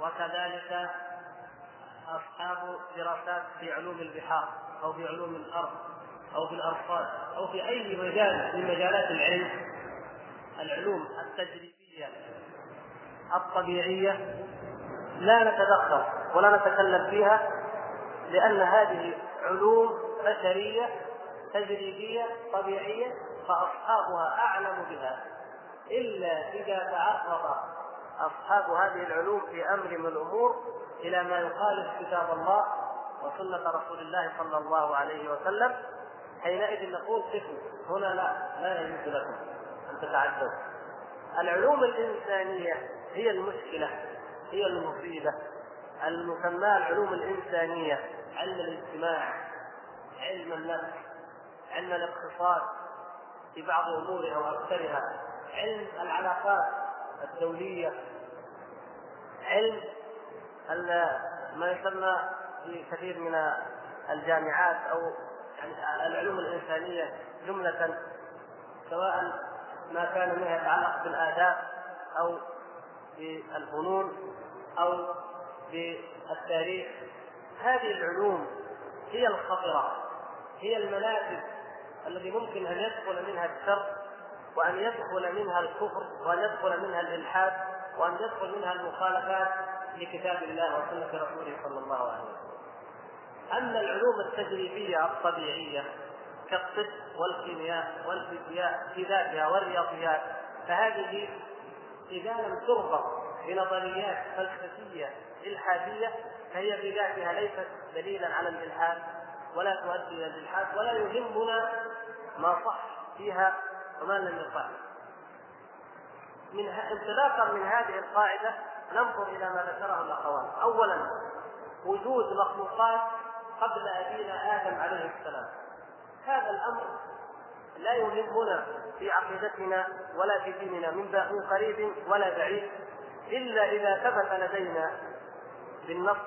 وكذلك أصحاب دراسات في علوم البحار أو في علوم الأرض أو في الأرصاد أو في أي مجال من مجالات العلم العلوم التجريبية الطبيعية لا نتدخل ولا نتكلم فيها لأن هذه علوم بشرية تجريبية طبيعية فأصحابها أعلم بها إلا إذا تعرض أصحاب هذه العلوم في أمر من الأمور إلى ما يخالف كتاب الله وسنة رسول الله صلى الله عليه وسلم حينئذ نقول قفوا هنا لا لا يجوز لكم أن تتعدوا. العلوم الإنسانية هي المشكلة هي المصيبة. المسمى العلوم الإنسانية علم الاجتماع علم النفس علم الاقتصاد في بعض أمورها وأكثرها. علم العلاقات الدولية. علم ما يسمى في كثير من الجامعات أو يعني العلوم الإنسانية جملة سواء ما كان منها يتعلق بالآداب أو بالفنون أو بالتاريخ. هذه العلوم هي الخطره هي المنافذ الذي ممكن أن يدخل منها الشر وأن يدخل منها الكفر وأن يدخل منها الإلحاد وأن يدخل منها المخالفات لكتاب الله وسنة رسوله صلى الله عليه وسلم. أما العلوم التجريبية الطبيعية كالطب والكيمياء والفيزياء في ذاتها والرياضيات فهذه إذا لم تربط بنظريات فلسفية إلحادية فهي في ذاتها ليست دليلا على الإلحاد ولا تؤدي إلى الإلحاد ولا يهمنا ما صح فيها وما لم يصح. من انطلاقا من هذه القاعدة ننظر إلى ما ذكره الأخوان. اولا وجود مخلوقات قبل أبينا آدم عليه السلام. هذا الأمر لا يهمنا في عقيدتنا ولا في ديننا من قريب ولا بعيد إلا إذا ثبت لدينا بالنص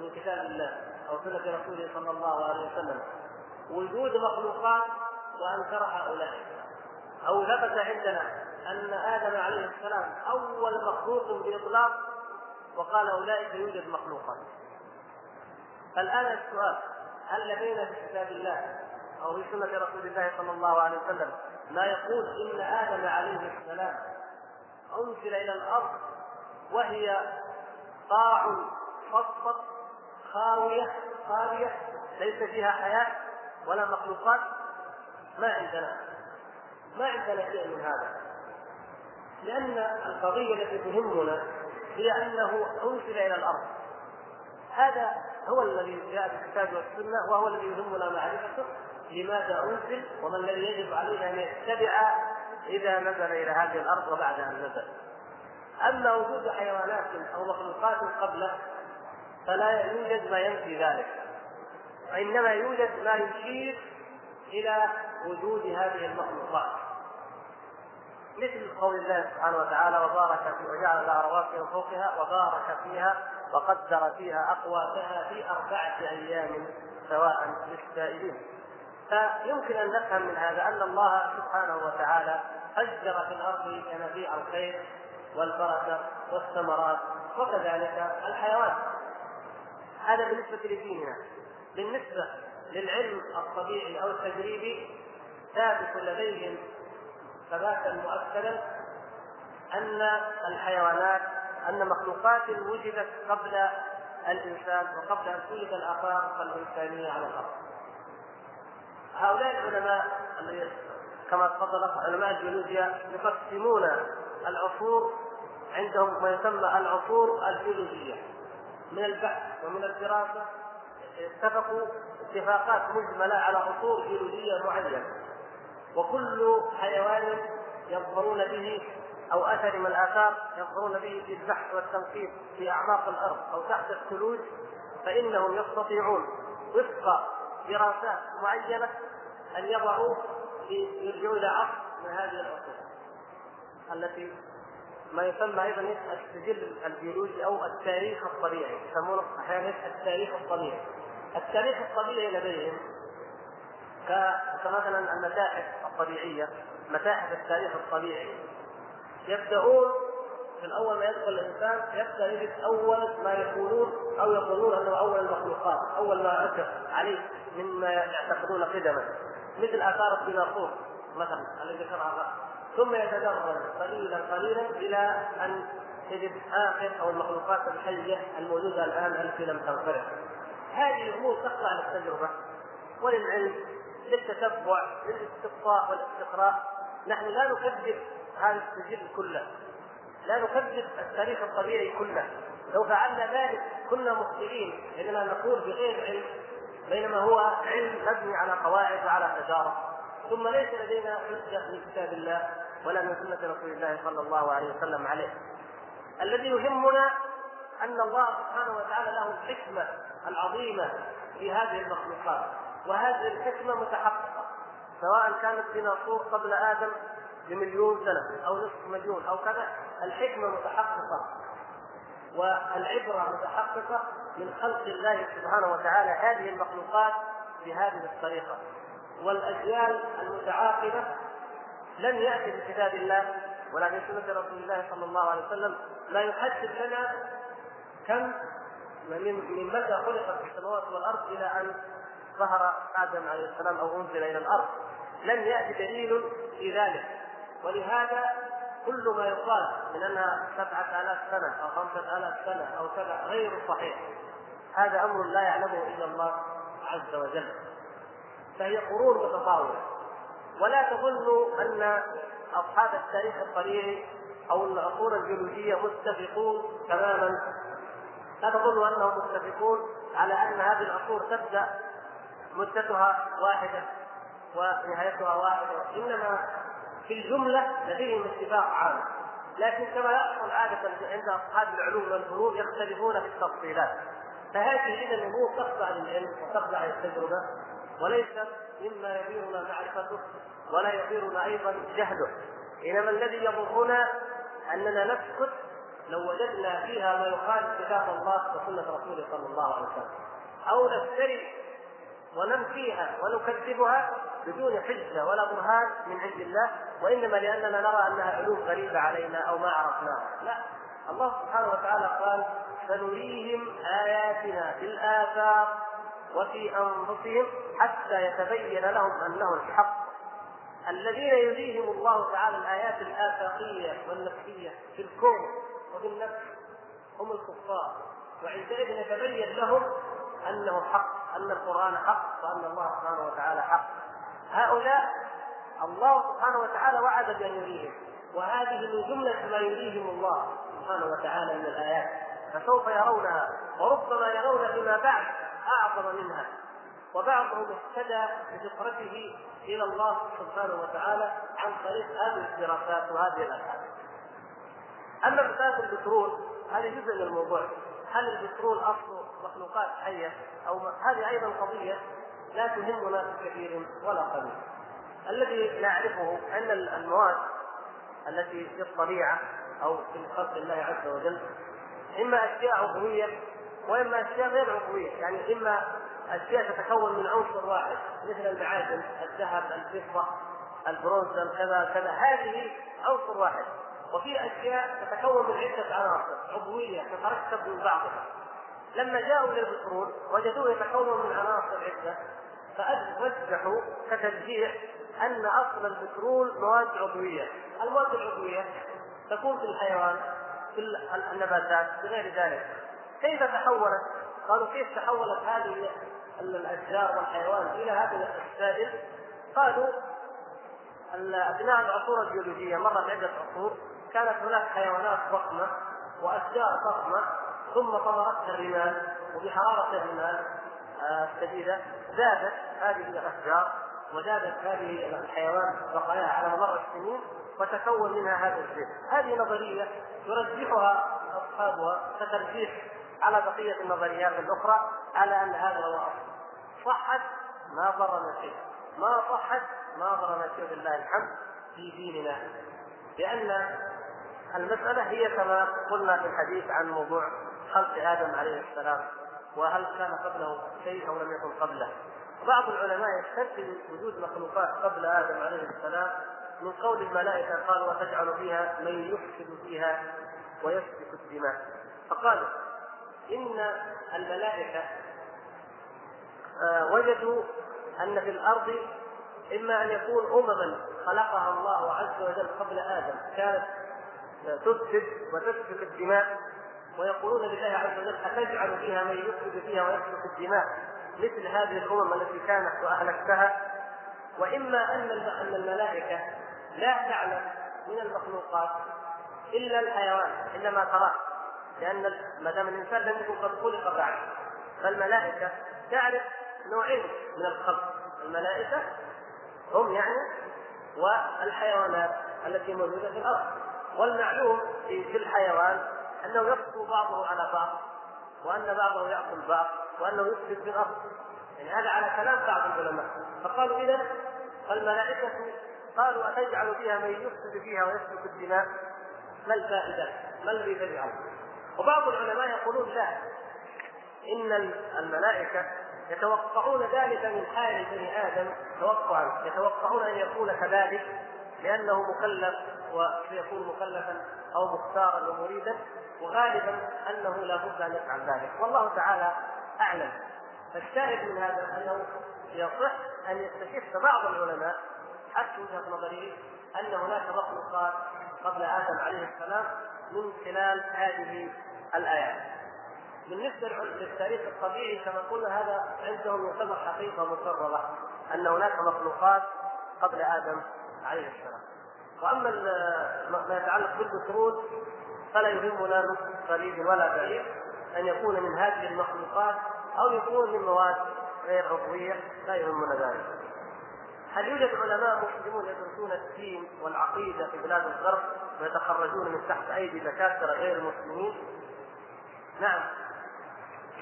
من كتاب الله. أو سنه رسوله صلى الله عليه وسلم. وجود مخلوقات وانكرها اولئك أو ثبت عندنا أن آدم عليه السلام أول مخلوق بإطلاق وقال أولئك يوجد مخلوقات فالآن السؤال هل لدينا في كتاب الله أو في سنة رسول الله صلى الله عليه وسلم ما يقول إن آدم عليه السلام أنزل إلى الأرض وهي قاع فضفض خاوية خاوية ليس فيها حياة ولا مخلوقات. ما عندنا ما عندنا شيء من هذا. لأن القضية التي تهمنا هي أنه أنزل إلى الأرض. هذا هو الذي جاء في الكتاب والسنة وهو الذي يهمنا معرفته لماذا أنزل؟ وما الذي يجب عليه أن يتبع إذا نزل إلى هذه الأرض وبعد أن نزل. أما وجود حيوانات أو مخلوقات قبله فلا يوجد ما ينفي ذلك. وإنما يوجد ما يشير إلى وجود هذه المخلوقات. مثل قول الله سبحانه وتعالى وبارك في وجعل لها رواسي من فوقها وبارك فيها وقدر فيها أقواتها في أربعة أيام سواء للسائلين. فيمكن أن نفهم من هذا أن الله سبحانه وتعالى فجر في الأرض ينابيع الخير والبركة والثمرات وكذلك الحيوان هذا بالنسبة لديننا. بالنسبة للعلم الطبيعي أو التجريبي ثابت لديهم ثباتا مؤكدا أن الحيوانات أن مخلوقات وجدت قبل الإنسان وقبل أن توجد الاخلاق الإنسانية على الأرض. هؤلاء العلماء كما تفضل علماء الجيولوجيا يقسمون العصور عندهم ما يسمى العصور الجيولوجية. من البحث ومن الدراسة اتفقوا اتفاقات مجملة على عصور جيولوجية معينة. وكل حيوان يظهرون به أو أثر من الآثار يظهرون به في البحث والتنقيب في أعماق الأرض أو تحت الثلوج فإنهم يستطيعون وفق دراسات معينة أن يضعوا يرجعوا إلى عصر من هذه العصور التي ما يسمى أيضا السجل البيولوجي أو التاريخ الطبيعي يسمونه أحيانا التاريخ الطبيعي. التاريخ الطبيعي لديهم كمثلا المتاحف الطبيعية متاحف التاريخ الطبيعي. يبدأون في الأول ما يدخل الإنسان يبدأ يجد أول ما يقولون أو يقولون أنه أول المخلوقات أول ما أتى عليه مما يعتقدون قدما. مثل آثار الديناصور مثلا الذي ذكرها ثم يتدرج قليلا قليلا إلى أن تجد آخر أو المخلوقات الحية الموجودة الآن التي لم تنقرض. هذه الأمور تخضع للتجربة وللعلم للتتبع للاستقصاء والاستقراء نحن لا نكذب هذا السجل كله. لا نكذب التاريخ الطبيعي كله. لو فعلنا ذلك كنا مخطئين لاننا نقول بغير علم بينما هو علم مبني على قواعد وعلى تجارب. ثم ليس لدينا حجه من كتاب الله ولا من سنة رسول الله صلى الله عليه وسلم عليه. الذي يهمنا أن الله سبحانه وتعالى له الحكمة العظيمة في هذه المخلوقات وهذه الحكمة متحققة سواء كانت ديناصور قبل آدم بمليون سنة أو نصف مليون أو كذا الحكمة متحققة والعبرة متحققة من خلق الله سبحانه وتعالى هذه المخلوقات بهذه الطريقة. والأجيال المتعاقبة لم يأتي بكتاب الله ولا من سنة رسول الله صلى الله عليه وسلم ما يحدد لنا كم من من متى خلقت السماوات والأرض إلى أن ظهر آدم عليه السلام أو أنزل إلى الأرض. لم يأتي دليل في ذلك. ولهذا كل ما يقال من أنها سبعة آلاف سنة أو خمسة آلاف سنة أو كذا غير صحيح هذا أمر لا يعلمه إلا الله عز وجل. فهي قرون متطاولة. ولا تظنوا أن أصحاب التاريخ الطبيعي أو العصور الجيولوجية متفقون تماما. لا تظنوا أنهم متفقون على أن هذه العصور تبدأ مدتها واحدة ونهايتها واحدة. إنما في الجملة لديهم اتفاق عام. لكن كما يحصل عادة عند أصحاب العلوم والفنون يختلفون في التفصيلات. فهذه إذا الأمور تخضع للعلم وتخضع للتجربة. وليست مما يثيرنا معرفته ولا يثيرنا أيضا جهله. إنما الذي يضرنا أننا نسكت لو وجدنا فيها ما يخالف كتاب الله وسنة رسوله صلى الله عليه وسلم. أو نفتري وننفيها ونكذبها بدون حجة ولا برهان من عند الله وإنما لأننا نرى أنها علوم غريبة علينا أو ما عرفناها. لا. الله سبحانه وتعالى قال سنريهم آياتنا في الافاق وفي أنفسهم حتى يتبين لهم أنه الحق. الذين يريهم الله تعالى الآيات الآفاقية والنفسية في الكون وفي النفس هم الكفار. وعندئذ يتبين لهم أنه حق أن القرآن حق وأن الله سبحانه وتعالى حق. هؤلاء الله سبحانه وتعالى وعد بأن يريهم وهذه من جملة ما يريهم الله سبحانه وتعالى من الآيات. فسوف يرونها وربما يرون فيما بعد. أعظم منها وبعضهم اهتدى بفطرته إلى الله سبحانه وتعالى عن طريق هذه الدراسات وهذه الابحاث. أما مساله البترول هذه جزء من الموضوع هل البترول اصله مخلوقات حية أو هذه أيضا قضية لا تهمنا في كثير ولا قليل. الذي نعرفه أن المواد التي في الطبيعة أو في خلق الله عز وجل إما أشياء عضويه وإما أشياء غير عضوية يعني إما أشياء تتكون من عنصر واحد مثل المعادن الذهب الفضة البرونز كذا كذا هذه عنصر واحد. وفي أشياء تتكون من عدة عناصر عضوية تتركب من بعضها. لما جاءوا إلى البترول وجدوه يتكون من عناصر عدة فرجحوا كترجيح أن أصل البترول مواد عضوية. المواد العضوية تكون في الحيوان في النباتات بغير ذلك. كيف تحولت؟ قالوا كيف تحولت هذه الأشجار والحيوان إلى هذا السائل؟ قالوا اثناء العصور الجيولوجية مرت عدة عصور كانت هناك حيوانات ضخمة وأشجار ضخمة ثم طمرتها الرمال وبحراره الرمال الشديده زادت هذه الأشجار وزادت هذه الحيوان بقاياها على مر السنين وتكون منها هذا الزيت هذه نظرية يرجحها أصحابها كترجيح على بقية النظريات الأخرى على أن هذا هو أصل. صحت ما ضرنا شيء ما صحت ما ضرنا شيء لله الحمد في ديننا. لأن المسألة هي كما قلنا في الحديث عن موضوع خلق آدم عليه السلام وهل كان قبله شيء أو لم يكن قبله. بعض العلماء يستدل وجود مخلوقات قبل آدم عليه السلام من قول الملائكة قال وتجعل فيها من يفسد فيها ويسفك الدماء. فقالوا إن الملائكة آه، وجدوا أن في الأرض إما أن يكون أمما خلقها الله عز وجل قبل آدم كانت تفسد وتسفك الدماء ويقولون لله عز وجل أتجعل فيها من يفسد فيها ويسفك الدماء؟ مثل هذه الأمم التي كانت وأهلكتها. وإما أن أن الملائكة لا تعلم من المخلوقات إلا الحيوان الا ما تراه. لأن ما دام الإنسان لم يكن قد خلق بعد فالملائكة تعرف نوعين من الخلق. الملائكة هم يعني والحيوانات التي موجودة في الأرض. والمعلوم في الحيوان أنه يقسو بعضه على بعض وأن بعضه يأكل بعض وأنه يفسد في الأرض. يعني هذا على كلام بعض العلماء. فقالوا اذا فالملائكة قالوا أتجعل فيها من يفسد فيها ويسفك الدماء؟ ما الفائدة؟ ما الذي تجعل؟ وبعض العلماء يقولون لا. إن الملائكة يتوقعون ذلك من حال بني آدم توقعا يتوقعون أن يكون كذلك لأنه مكلف وسيكون مكلفا أو مختارا ومريدا وغالبا أنه لا بد أن يفعل ذلك. والله تعالى أعلم. فالشاهد من هذا أنه يصح أن يستشف بعض العلماء حتى وجهة نظري أن هناك مخلوقات قبل آدم عليه السلام من خلال هذه الآيات. بالنسبة للتاريخ الطبيعي كما قلنا هذا عندهم يعتبر حقيقة مقرره أن هناك مخلوقات قبل آدم عليه السلام. وأما ما يتعلق بالبترول فلا يهمنا نصف قليل ولا بعيد أن يكون من هذه المخلوقات أو يكون من مواد غير عضويه لا يهمنا ذلك. هل يوجد علماء مسلمون يدرسون الدين والعقيدة في بلاد الغرب ويتخرجون من تحت أيدي دكاترة غير مسلمين؟ نعم.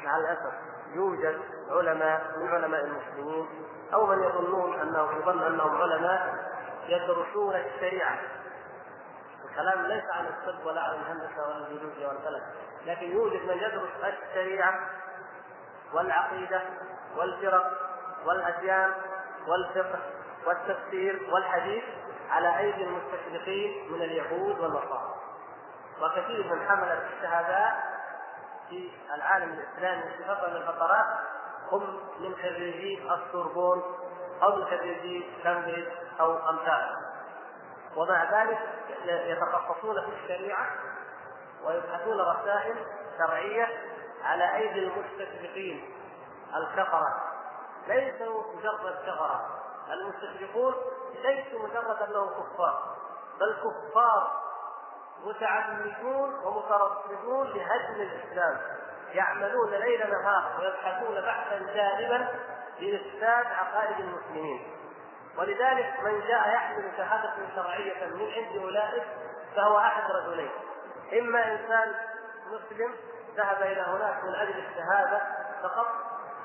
مع الأسف يوجد علماء من علماء المسلمين أو من يظنون انه يظن أنهم علماء يدرسون الشريعة. كلام ليس عن الطب ولا عن الهندسة ولا الجيولوجيا والفلك لكن يوجد من يدرس الشريعة والعقيدة والفرق والأديان والفقه. والتفسير والحديث على أيدي المستشرقين من اليهود والنصارى. وكثير من حملة الشهادات في العالم الإسلامي في فترة من الفترات هم من خريجي السوربون أو من خريجي كامبريدج أو امثاله ومع ذلك يتخصصون في الشريعة ويبحثون رسائل شرعية على أيدي المستشرقين. الكفرة. ليسوا مجرد كفرة. المستشرقون ليسوا مجرد أنهم كفار بل كفار متعمدون ومترصدون لهدم الإسلام. يعملون ليل نهار ويبحثون بحثا دائما لإفساد عقائد المسلمين. ولذلك من جاء يحمل شهادة شرعية من عند أولئك فهو أحد رجلين. إما إنسان مسلم ذهب إلى هناك من أجل الشهادة فقط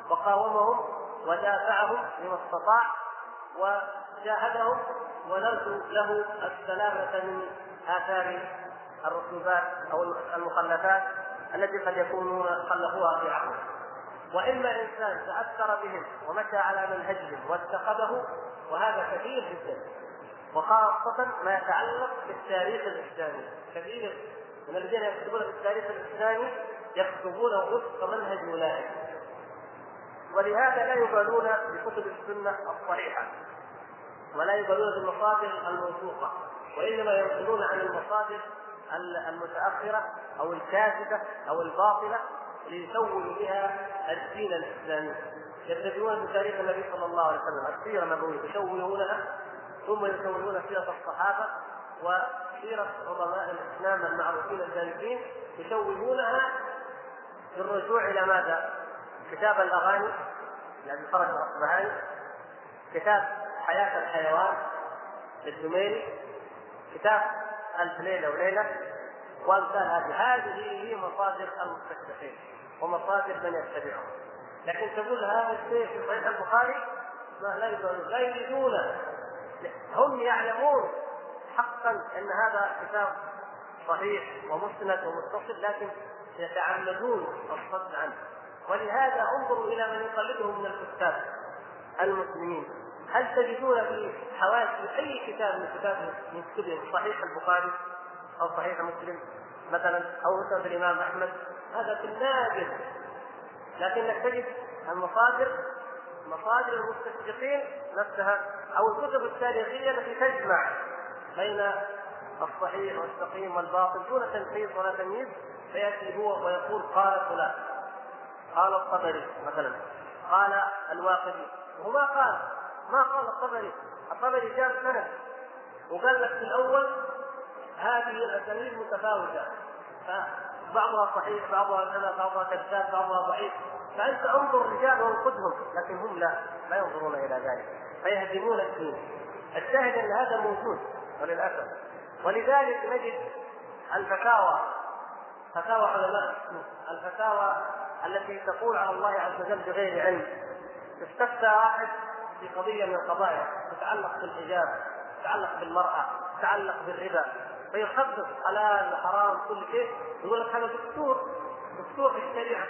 وقاومهم ودافعهم بما استطاع وجاهدهم ونرجو له السلامة من آثار الرسوبات أو المخلفات التي قد يكونون خلفوها في عقله وإما انسان تأثر بهم ومشى على منهجهم واتخذه وهذا كثير جدا. وخاصة ما يتعلق بالتاريخ الإسلامي. كثير من الذين يكتبون في التاريخ الإسلامي يكتبونه وفق منهج أولئك ولهذا لا يبالون بكتب السنة الصحيحة ولا يبالون بالمصادر الموثوقة وإنما ينقلون عن المصادر المتأخرة أو الكاذبة أو الباطلة ليسولوا بها الدين الإسلامي يتبعون بتاريخ النبي صلى الله عليه وسلم السيرة النبوية يسولونها ثم يسولون سيرة الصحابة وسيرة عظماء الإسلام المعروفين الجانبين يسولونها بالرجوع إلى ماذا؟ كتاب الأغاني الذي خرج الاصبهاني كتاب حياة الحيوان للدميري كتاب ألف ليلة وليلة. وأمثال هذه. هذه هي مصادر المستشرقين ومصادر من يتبعهم. لكن تقول هذا الشيء في صحيح البخاري ما لا يريدون هم يعلمون حقا إن هذا كتاب صحيح ومسند ومتصل لكن يتعمدون الصد عنه. ولهذا انظروا إلى من يقلدهم من الكتاب المسلمين. هل تجدون في حواشي أي كتاب من كتاب من كتبهم صحيح البخاري أو صحيح مسلم مثلا أو مسند الإمام أحمد؟ هذا في النادر لكنك تجد المصادر مصادر المستشرقين نفسها أو الكتب التاريخية التي تجمع بين الصحيح والسقيم والباطل دون تمحيص ولا تمييز فيأتي هو ويقول قال فلان. قال الطبري مثلا. قال الواقدي. وما قال. ما قال الطبري. الطبري جاب سند. وقال لك في الأول هذه الأسانيد متفاوتة. بعضها صحيح بعضها كذا بعضها كذاب بعضها ضعيف. فأنت انظر الرجال وانقذهم لكن هم لا لا ينظرون إلى ذلك. فيهدمون الدين. الشاهد أن هذا موجود وللأسف. ولذلك نجد الفتاوى فتاوى علماء الفتاوى التي تقول على الله عز وجل بغير علم استفتى واحد في قضية من القضايا تتعلق بالحجاب تتعلق بالمرأة تتعلق بالربا فيخصص حلال حرام كل شيء يقول لك هذا دستور دستور في الشريعة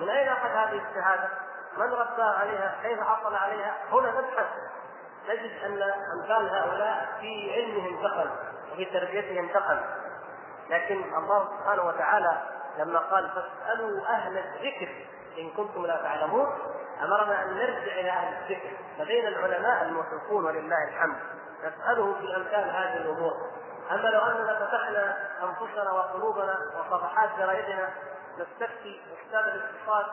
من أين أخذ هذه الشهادة؟ من رباه عليها؟ كيف حصل عليها؟ هنا نبحث نجد أن أمثال هؤلاء في علمهم دخل وفي تربيتهم دخل لكن الله سبحانه وتعالى لما قال فاسألوا أهل الذكر إن كنتم لا تعلمون أمرنا أن نرجع إلى أهل الذكر. لدينا العلماء الموثوقون ولله الحمد. نساله في امثال هذه الأمور. أما لو أننا فتحنا أنفسنا وقلوبنا وصفحات جرائدنا نستفتي أستاذ الاقتصاد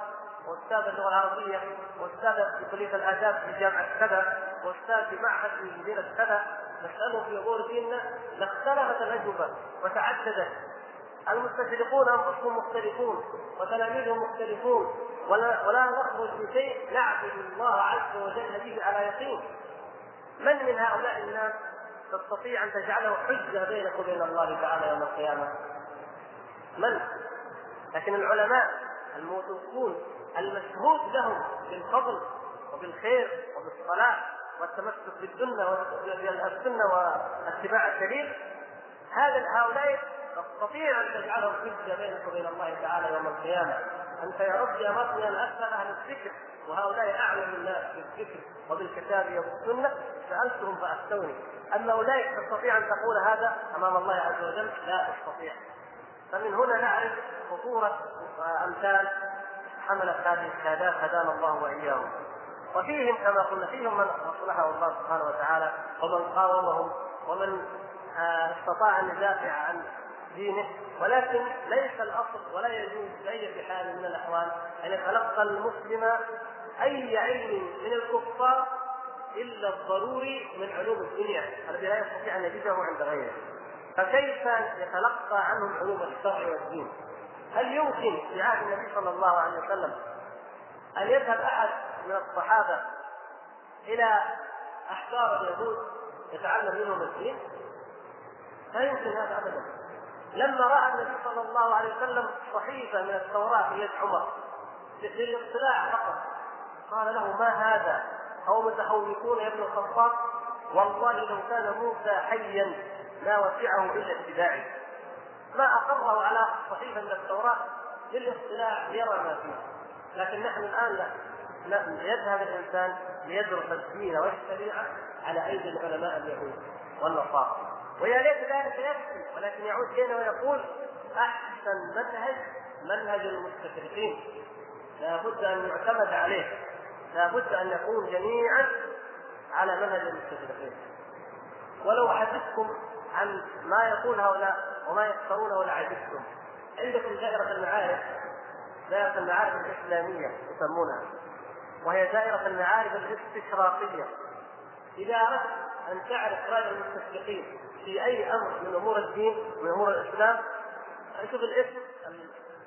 وأستاذ اللغة العربية وأستاذ في كليه الآداب في جامعة كذا وأستاذ في معهد في مدينه كذا نساله في أمور ديننا لاختلفت الاجوبه وتعددت المستشرقون أنفسهم مختلفون وتلاميذهم مختلفون ولا ولا نخرج بشيء نعبد الله عز وجل به على يقين من من هؤلاء الناس تستطيع أن تجعله حجة بينك وبين الله تعالى يوم القيامة؟ من؟ لكن العلماء الموثوقون المشهود لهم بالفضل وبالخير وبالصلاح والتمسك بالسنة والسنة واتباع الدليل هذا هؤلاء تستطيع ان تجعلهم حجة بينك وبين الله تعالى يوم القيامة. أنت يا رب يا رب ان اسال أهل الذكر. وهؤلاء أعلم الناس بالذكر وبالكتاب والسنة. سألتهم فأفتوني. اما أولئك تستطيع أن تقول هذا أمام الله عز وجل؟ لا تستطيع فمن هنا نعرف خطورة امثال حملت هذه الشهادات هدانا الله وإياهم. وفيهم كما قلنا فيهم من اصلحه الله سبحانه وتعالى ومن قاومهم ومن آه، استطاع أن يدافع عن دينه. ولكن ليس الأصل ولا يجوز باي حال من الأحوال أن يتلقى المسلم أي علم من الكفار إلا الضروري من علوم الدنيا. الذي لا يستطيع أن يجده عند غيره. فكيف يتلقى عنهم علوم الشرع والدين؟ هل يمكن في عهد النبي صلى الله عليه وسلم أن يذهب أحد من الصحابة إلى احبار اليهود يتعلم منهم الدين؟ لا يمكن هذا ابدا. لما رأى النبي صلى الله عليه وسلم صحيفة من التوراة في يد عمر للاطلاع فقط قال له ما هذا؟ أو متخوفون يا ابن الخطاب والله لو كان موسى حيا ما وسعه إلا اتباعي ما أقره على صحيفة من التوراة للاطلاع ليرى ما فيه لكن نحن الآن لا يذهب الإنسان ليدرس الدين والشريعه على أيدي العلماء اليهود والنصارى. ويا ليت ذلك يكفي ولكن يعود إلينا ويقول أحسن منهج منهج المستشرقين. لابد أن يعتمد عليه. لابد أن نكون جميعا على منهج المستشرقين. ولو حدثتكم عن ما يقول هؤلاء وما يختارونه لعجبتم عندكم دائرة المعارف دائرة المعارف الإسلامية يسمونها. وهي دائرة المعارف الاستشراقية. إذا أردت أن تعرف رأي المستشرقين في أي أمر من أمور الدين ومن أمور الإسلام شوف الاسم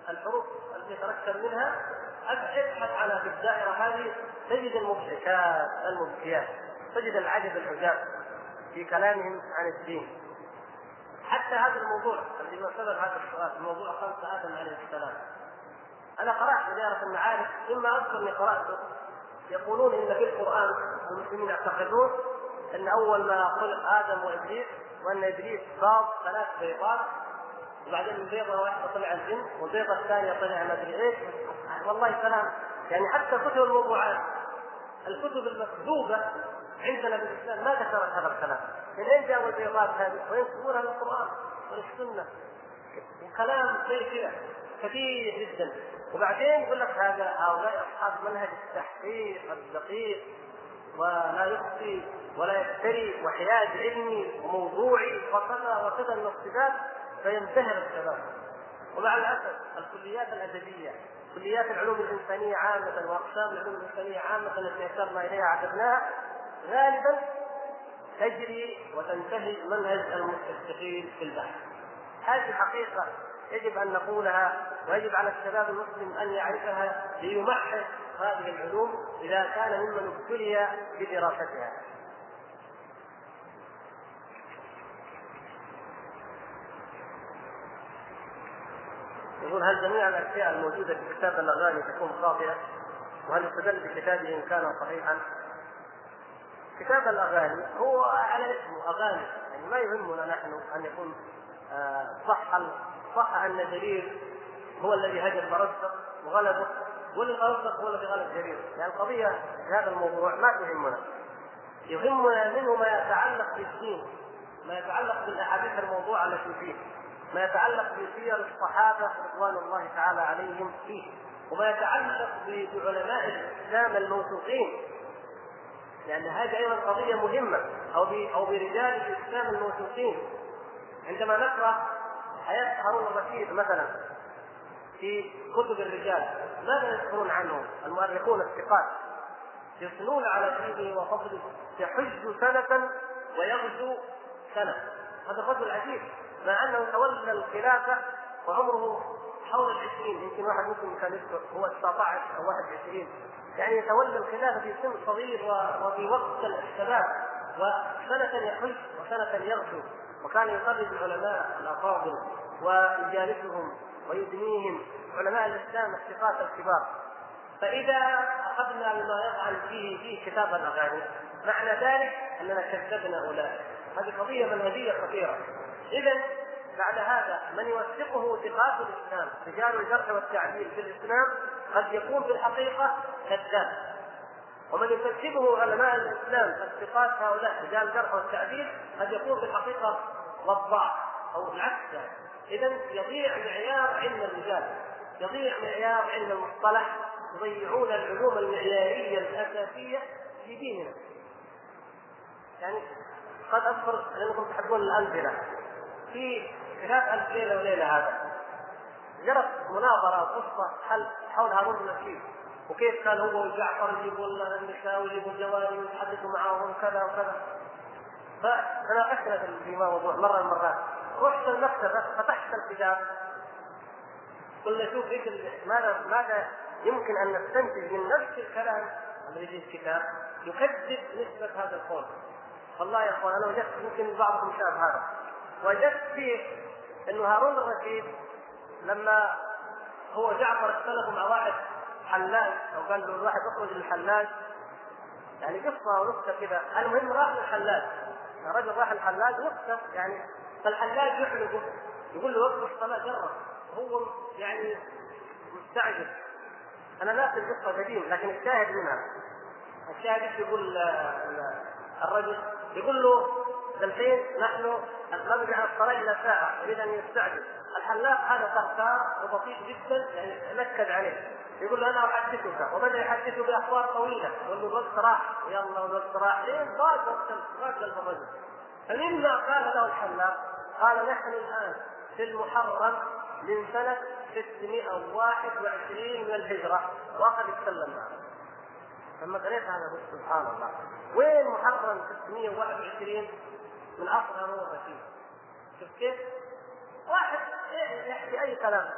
الحروف التي يتركب منها أبحث على في الدائرة هذه تجد المضحكات المبكيات تجد العجب العجاب في كلامهم عن الدين. حتى هذا الموضوع الذي سبب هذا السؤال موضوع خلق آدم عليه السلام. أنا قرأت في دائرة المعارف مما أذكر اني قراته يقولون إن في القرآن المسلمين يعتقدون أن أول ما خلق آدم وإبليس وأن إبليس باض ثلاث بيضات وبعدين من بيضة واحدة طلع الجن والبيضة الثانية طلع ما أدري إيش. والله كلام يعني حتى كتب الموضوعات الكتب المكذوبه عندنا بالاسلام ما ذكرت هذا الكلام. من أين جابوا البيضات هذه؟ وينسبونها للقران وللسنه وكلام زي كذا كثير جدا. وبعدين يقول لك هذا هؤلاء أصحاب منهج التحقيق الدقيق ولا يخفي ولا يفتري وحياد علمي وموضوعي وكذا وكذا من الصفات فينتهر الشباب ومع الأسف الكليات الأدبية كليات العلوم الإنسانية عامة وأقسام العلوم الإنسانية عامة التي اشرنا إليها عددناها غالبا تجري وتنتهي منهج المستشرقين في البحث هذه حقيقة يجب أن نقولها ويجب على الشباب المسلم أن يعرفها ليمحص هذه العلوم إذا كان ممن ابتلي بدراستها. يقول هل جميع الأشياء الموجودة في كتاب الأغاني تكون خاطئة؟ وهل يستدل بكتابه إن كان صحيحا؟ كتاب الأغاني هو على اسمه أغاني يعني ما يهمنا نحن أن يكون آه، صح صح أن جرير هو الذي هجر مرزق وغلبه واللي مرزق هو الذي غلب جرير. يعني القضية في هذا الموضوع ما تهمنا. يهمنا منه ما يتعلق بالدين ما يتعلق بالأحاديث الموضوعة التي فيه ما يتعلق بسير الصحابة رضوان الله تعالى عليهم فيه وما يتعلق بعلماء الإسلام الموثوقين. لأن هذه أيضا قضية مهمة أو أو برجال الإسلام الموثوقين. عندما نقرأ حياه هارون الرشيد مثلا في كتب الرجال. ماذا يذكرون عنه المؤرخون الثقات يثنون على دينه وفضله يحج سنة ويغزو سنة. هذا الرجل عجيب مع أنه تولى الخلافة وعمره حول العشرين. يمكن واحد مسلم كان يذكر هو 19 أو 21 يعني يتولى الخلافة في سن صغير وفي وقت الشباب وسنة يحج وسنة يغزو. وكان يقرب العلماء الأفاضل ويجالسهم ويدنيهم علماء الإسلام الثقات الكبار. فإذا أخذنا بما يفعل فيه في كتاب الاغاني معنى ذلك أننا كذبنا أولئك. هذه قضية منهجية خطيرة. إذا بعد هذا من يوثقه ثقات الإسلام رجال الجرح والتعديل في الإسلام قد يكون في الحقيقة كذاب. ومن يكذبه علماء الإسلام الثقات هؤلاء رجال الجرح والتعديل قد يكون في الحقيقة وضاع أو العكس. اذا يضيع معيار علم الرجال يضيع معيار علم المصطلح يضيعون العلوم المعيارية الأساسية في ديننا. يعني قد اذكر لانكم تحبون الامثله في كتاب الف ليله وليلة هذا جرت مناظرة قصه حول هارون الرشيد وكيف كان هو وجعفر يجيبوا النساء ويجيبوا الجواري ويتحدثوا معاهم كذا وكذا. فتناقشنا في موضوع مرة من المرات. رحت المكتبة فتحت الكتاب. قلنا شوف إيش ماذا ماذا يمكن أن نستنتج من نفس الكلام. الذي في الكتاب يكذب نسبة هذا القول. والله يا أخوان أنا وجدت يمكن بعضكم شاف هذا. وجدت فيه إنه هارون الرشيد لما هو جعفر اختلفوا مع واحد حلاج أو قال له الواحد اخرج للحلاج يعني قصة ونكته كذا المهم راح للحلاج رجل راح الحلاج نكته يعني فالحلاج يحلقه يقول له وقف الصلاة جرب. هو يعني مستعجل. أنا ناسي القصة قديم لكن الشاهد منها. الشاهد يقول الرجل؟ يقول له الحين نحن على الصلاة الا ساعة يريد أن يستعجل. الحلاق هذا طرطار وبسيط جدا يعني نكد عليه. يقول له أنا أحدثك. وبدا يحدثه بأخبار طويلة. يقول له الوقت راح. يلا الوقت راح. لين ضاق وقت ضاق الرجل. فمما قال له الحلاق قال نحن الآن في المحرم من سنة 621 من الهجرة. واخذ يتكلم معه لما قريت هذا قلت سبحان الله. وين محرم 621 من اصل هارون الرشيد شوف كيف؟ واحد يحكي أي كلام.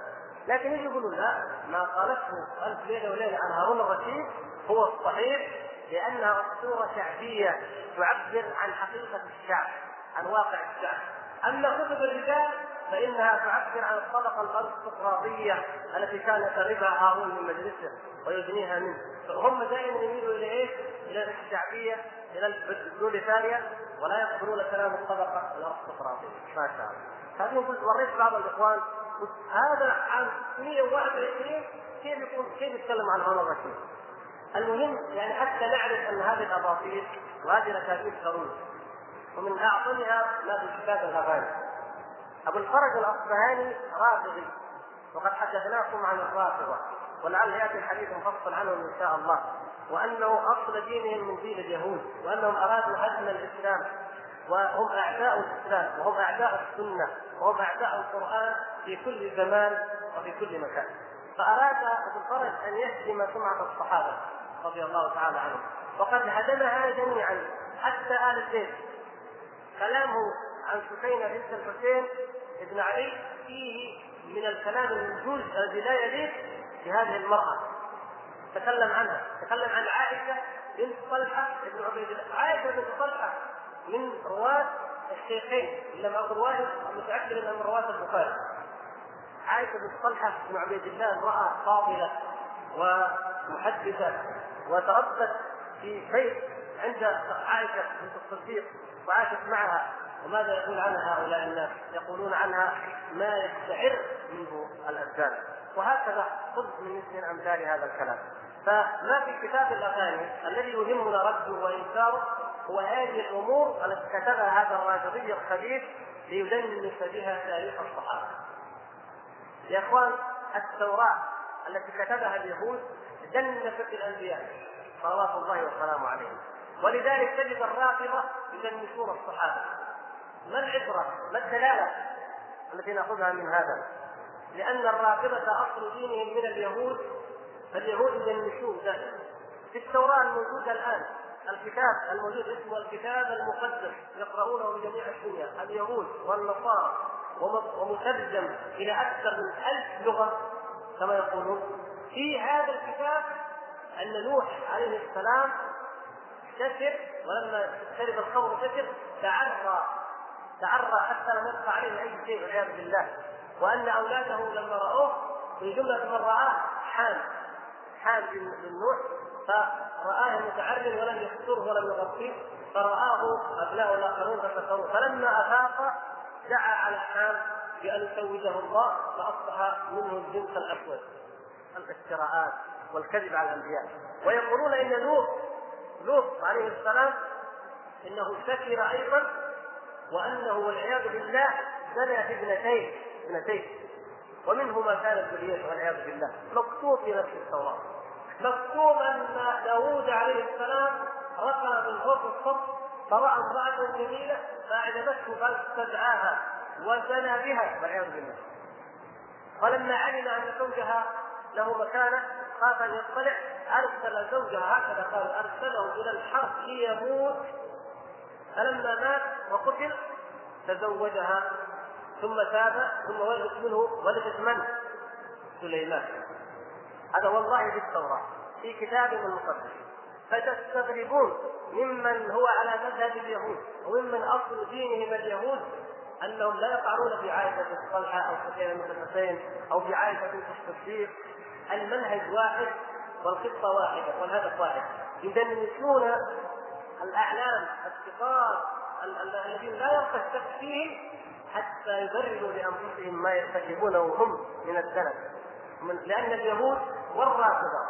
لكن يجي يقولوا لا ما قالته ألف ليلة وليلة عن هارون الرشيد هو الصحيح لانها أسطورة شعبية تعبر عن حقيقة الشعب عن واقع الشعب. أما كتب الرجال فإنها تعبر عن الطبقة الأرستقراطية التي كان يقربها هارون من مجلسه ويدنيها منه. فهم دائما يميلوا إلى إيش؟ إلى الشعبية إلى البروليتاريا ولا يقبلون كلام الطبقة الأرستقراطية. ما شاء الله. هذه وريت بعض الإخوان هذا عام 121 كيف يكون كيف يتكلم عن هارون الرشيد؟ المهم يعني حتى نعرف أن هذه الأباطيل وهذه الاكاذيب ضروري ومن أعظمها ما في كتاب الأغاني. أبو الفرج الأصبهاني رافضي. وقد حدثناكم عن الرافضة. ولعل يأتي الحديث مفصل عنهم إن شاء الله. وأنه أصل دينهم من دين اليهود. وأنهم أرادوا هدم الإسلام. وهم أعداء الإسلام وهم أعداء السنة وهم أعداء القرآن في كل زمان وفي كل مكان. فأراد أبو الفرج أن يهدم سمعة الصحابة رضي الله تعالى عنهم. وقد هدمها جميعا حتى آل البيت. كلامه عن سفينه بنت الحسين ابن علي فيه من الكلام المنجوز الذي لا يليق بهذه المرأة. تكلم عنها تكلم عن عائشه بنت طلحه بن عبيد الله عائشه بنت طلحه من رواة الشيخين لم أقل واحد متأكد إنها من رواة البخاري. عائشة بنت طلحة بن عبيد الله امراه فاضلة ومحدثة وتربت في بيت عند عائشة بنت الصديق وعاشت معها. وماذا يقول عنها هؤلاء الناس؟ يقولون عنها ما يستعر منه الابدان وهكذا خذ من مثل أمثال هذا الكلام. فما في كتاب الأغاني الذي يهمنا رده وانكاره هو هذه الأمور التي كتبها هذا الرافضي الخبيث ليدنس بها تاريخ الصحابة. يا إخوان التوراة التي كتبها اليهود دنست الانبياء صلوات الله وسلامه عليهم ولذلك تجد الرافضه يدنسون الصحابة ما العبرة؟ ما الدلالة التي نأخذها من هذا؟ لأن الرافضه أصل دينهم من اليهود فاليهود يدنسون دائما في التوراة الموجودة الآن الكتاب الموجود اسمه الكتاب المقدس يقرؤونه بجميع الدنيا اليهود والنصارى ومترجم إلى أكثر من ألف لغة كما يقولون. في هذا الكتاب أن نوح عليه السلام سكر ولما شرب الخمر سكر تعرى تعرى حتى لم يبقى عليه أي شيء والعياذ بالله. وأن أولاده لما رأوه في جملة من رآه حام حام بن نوح. فرآه متعرٍ ولم يستره ولم يغطيه فرآه أبناء الآخرون فكفروا. فلما أفاق دعا على حام بأن يسوده الله فأصبح منه الجنس الأسود. الإفتراءات والكذب على الأنبياء. ويقولون إن لوط لوط عليه السلام إنه سكر أيضا وأنه والعياذ بالله زنى في ابنتين ابنتين. ومنه ما كانت ذريته والعياذ بالله. مكتوب في نفس التوراة. مكتوب أن داوود عليه السلام ركب من فوق الصف فرأى امرأة جميلة فأعجبته فاستدعاها وزنى بها والعياذ بالله. فلما علم أن زوجها له مكانة خاف أن يطلع أرسل زوجها هكذا قال أرسله إلى الحرب ليموت. فلما مات وقتل تزوجها ثم تاب ثم ولدت منه ولدت من؟ سليمان. هذا والله في التوراة في كتاب المقدس. فتستغربون ممن هو على مذهب اليهود وممن أصل دينهم اليهود أنهم لا يقعون في عائشة الصلحه أو سفينه بن أو في عائشة بنت الصديق. المنهج واحد والخطه واحدة والهدف واحد. يدنسون الأعلام الثقات الذين لا يبقى الشك فيهم حتى يبرروا لأنفسهم ما يرتكبونه هم من الدنس لأن اليهود والرافضة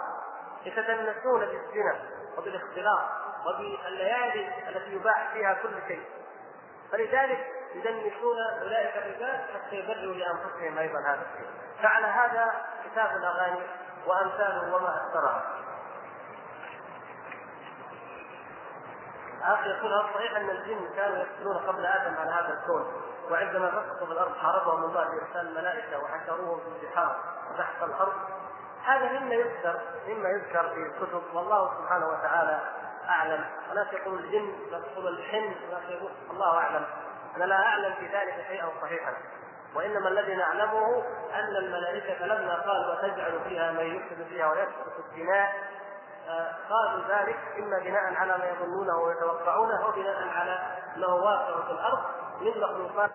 يتدنسون بالزنا وبالاختلاط وبالليالي التي يباح فيها كل شيء. فلذلك يدنسون أولئك الرجال حتى يبرروا لأنفسهم أيضا هذا الشيء. فعلى هذا كتاب الأغاني وأمثاله وما اكثرها أخي يقول هل صحيح أن الجن كانوا يقتلون قبل آدم على هذا الكون؟ وعندما فسقوا في الأرض حاربهم الله بارسال الملائكة وحشروهم في البحار وتحت الأرض هذا مما يذكر مما يذكر في الكتب والله سبحانه وتعالى أعلم. وناس يقول الجن يقول الحن وناس يقول الله أعلم. أنا لا أعلم في ذلك شيئا صحيحا. وإنما الذي نعلمه أن الملائكة لما قالوا وتجعل فيها من يفسد فيها ويسفك الدماء آه، قالوا ذلك إما بناء على ما يظنونه ويتوقعونه أو بناء على ما هو واقع في الأرض. من مخلوقات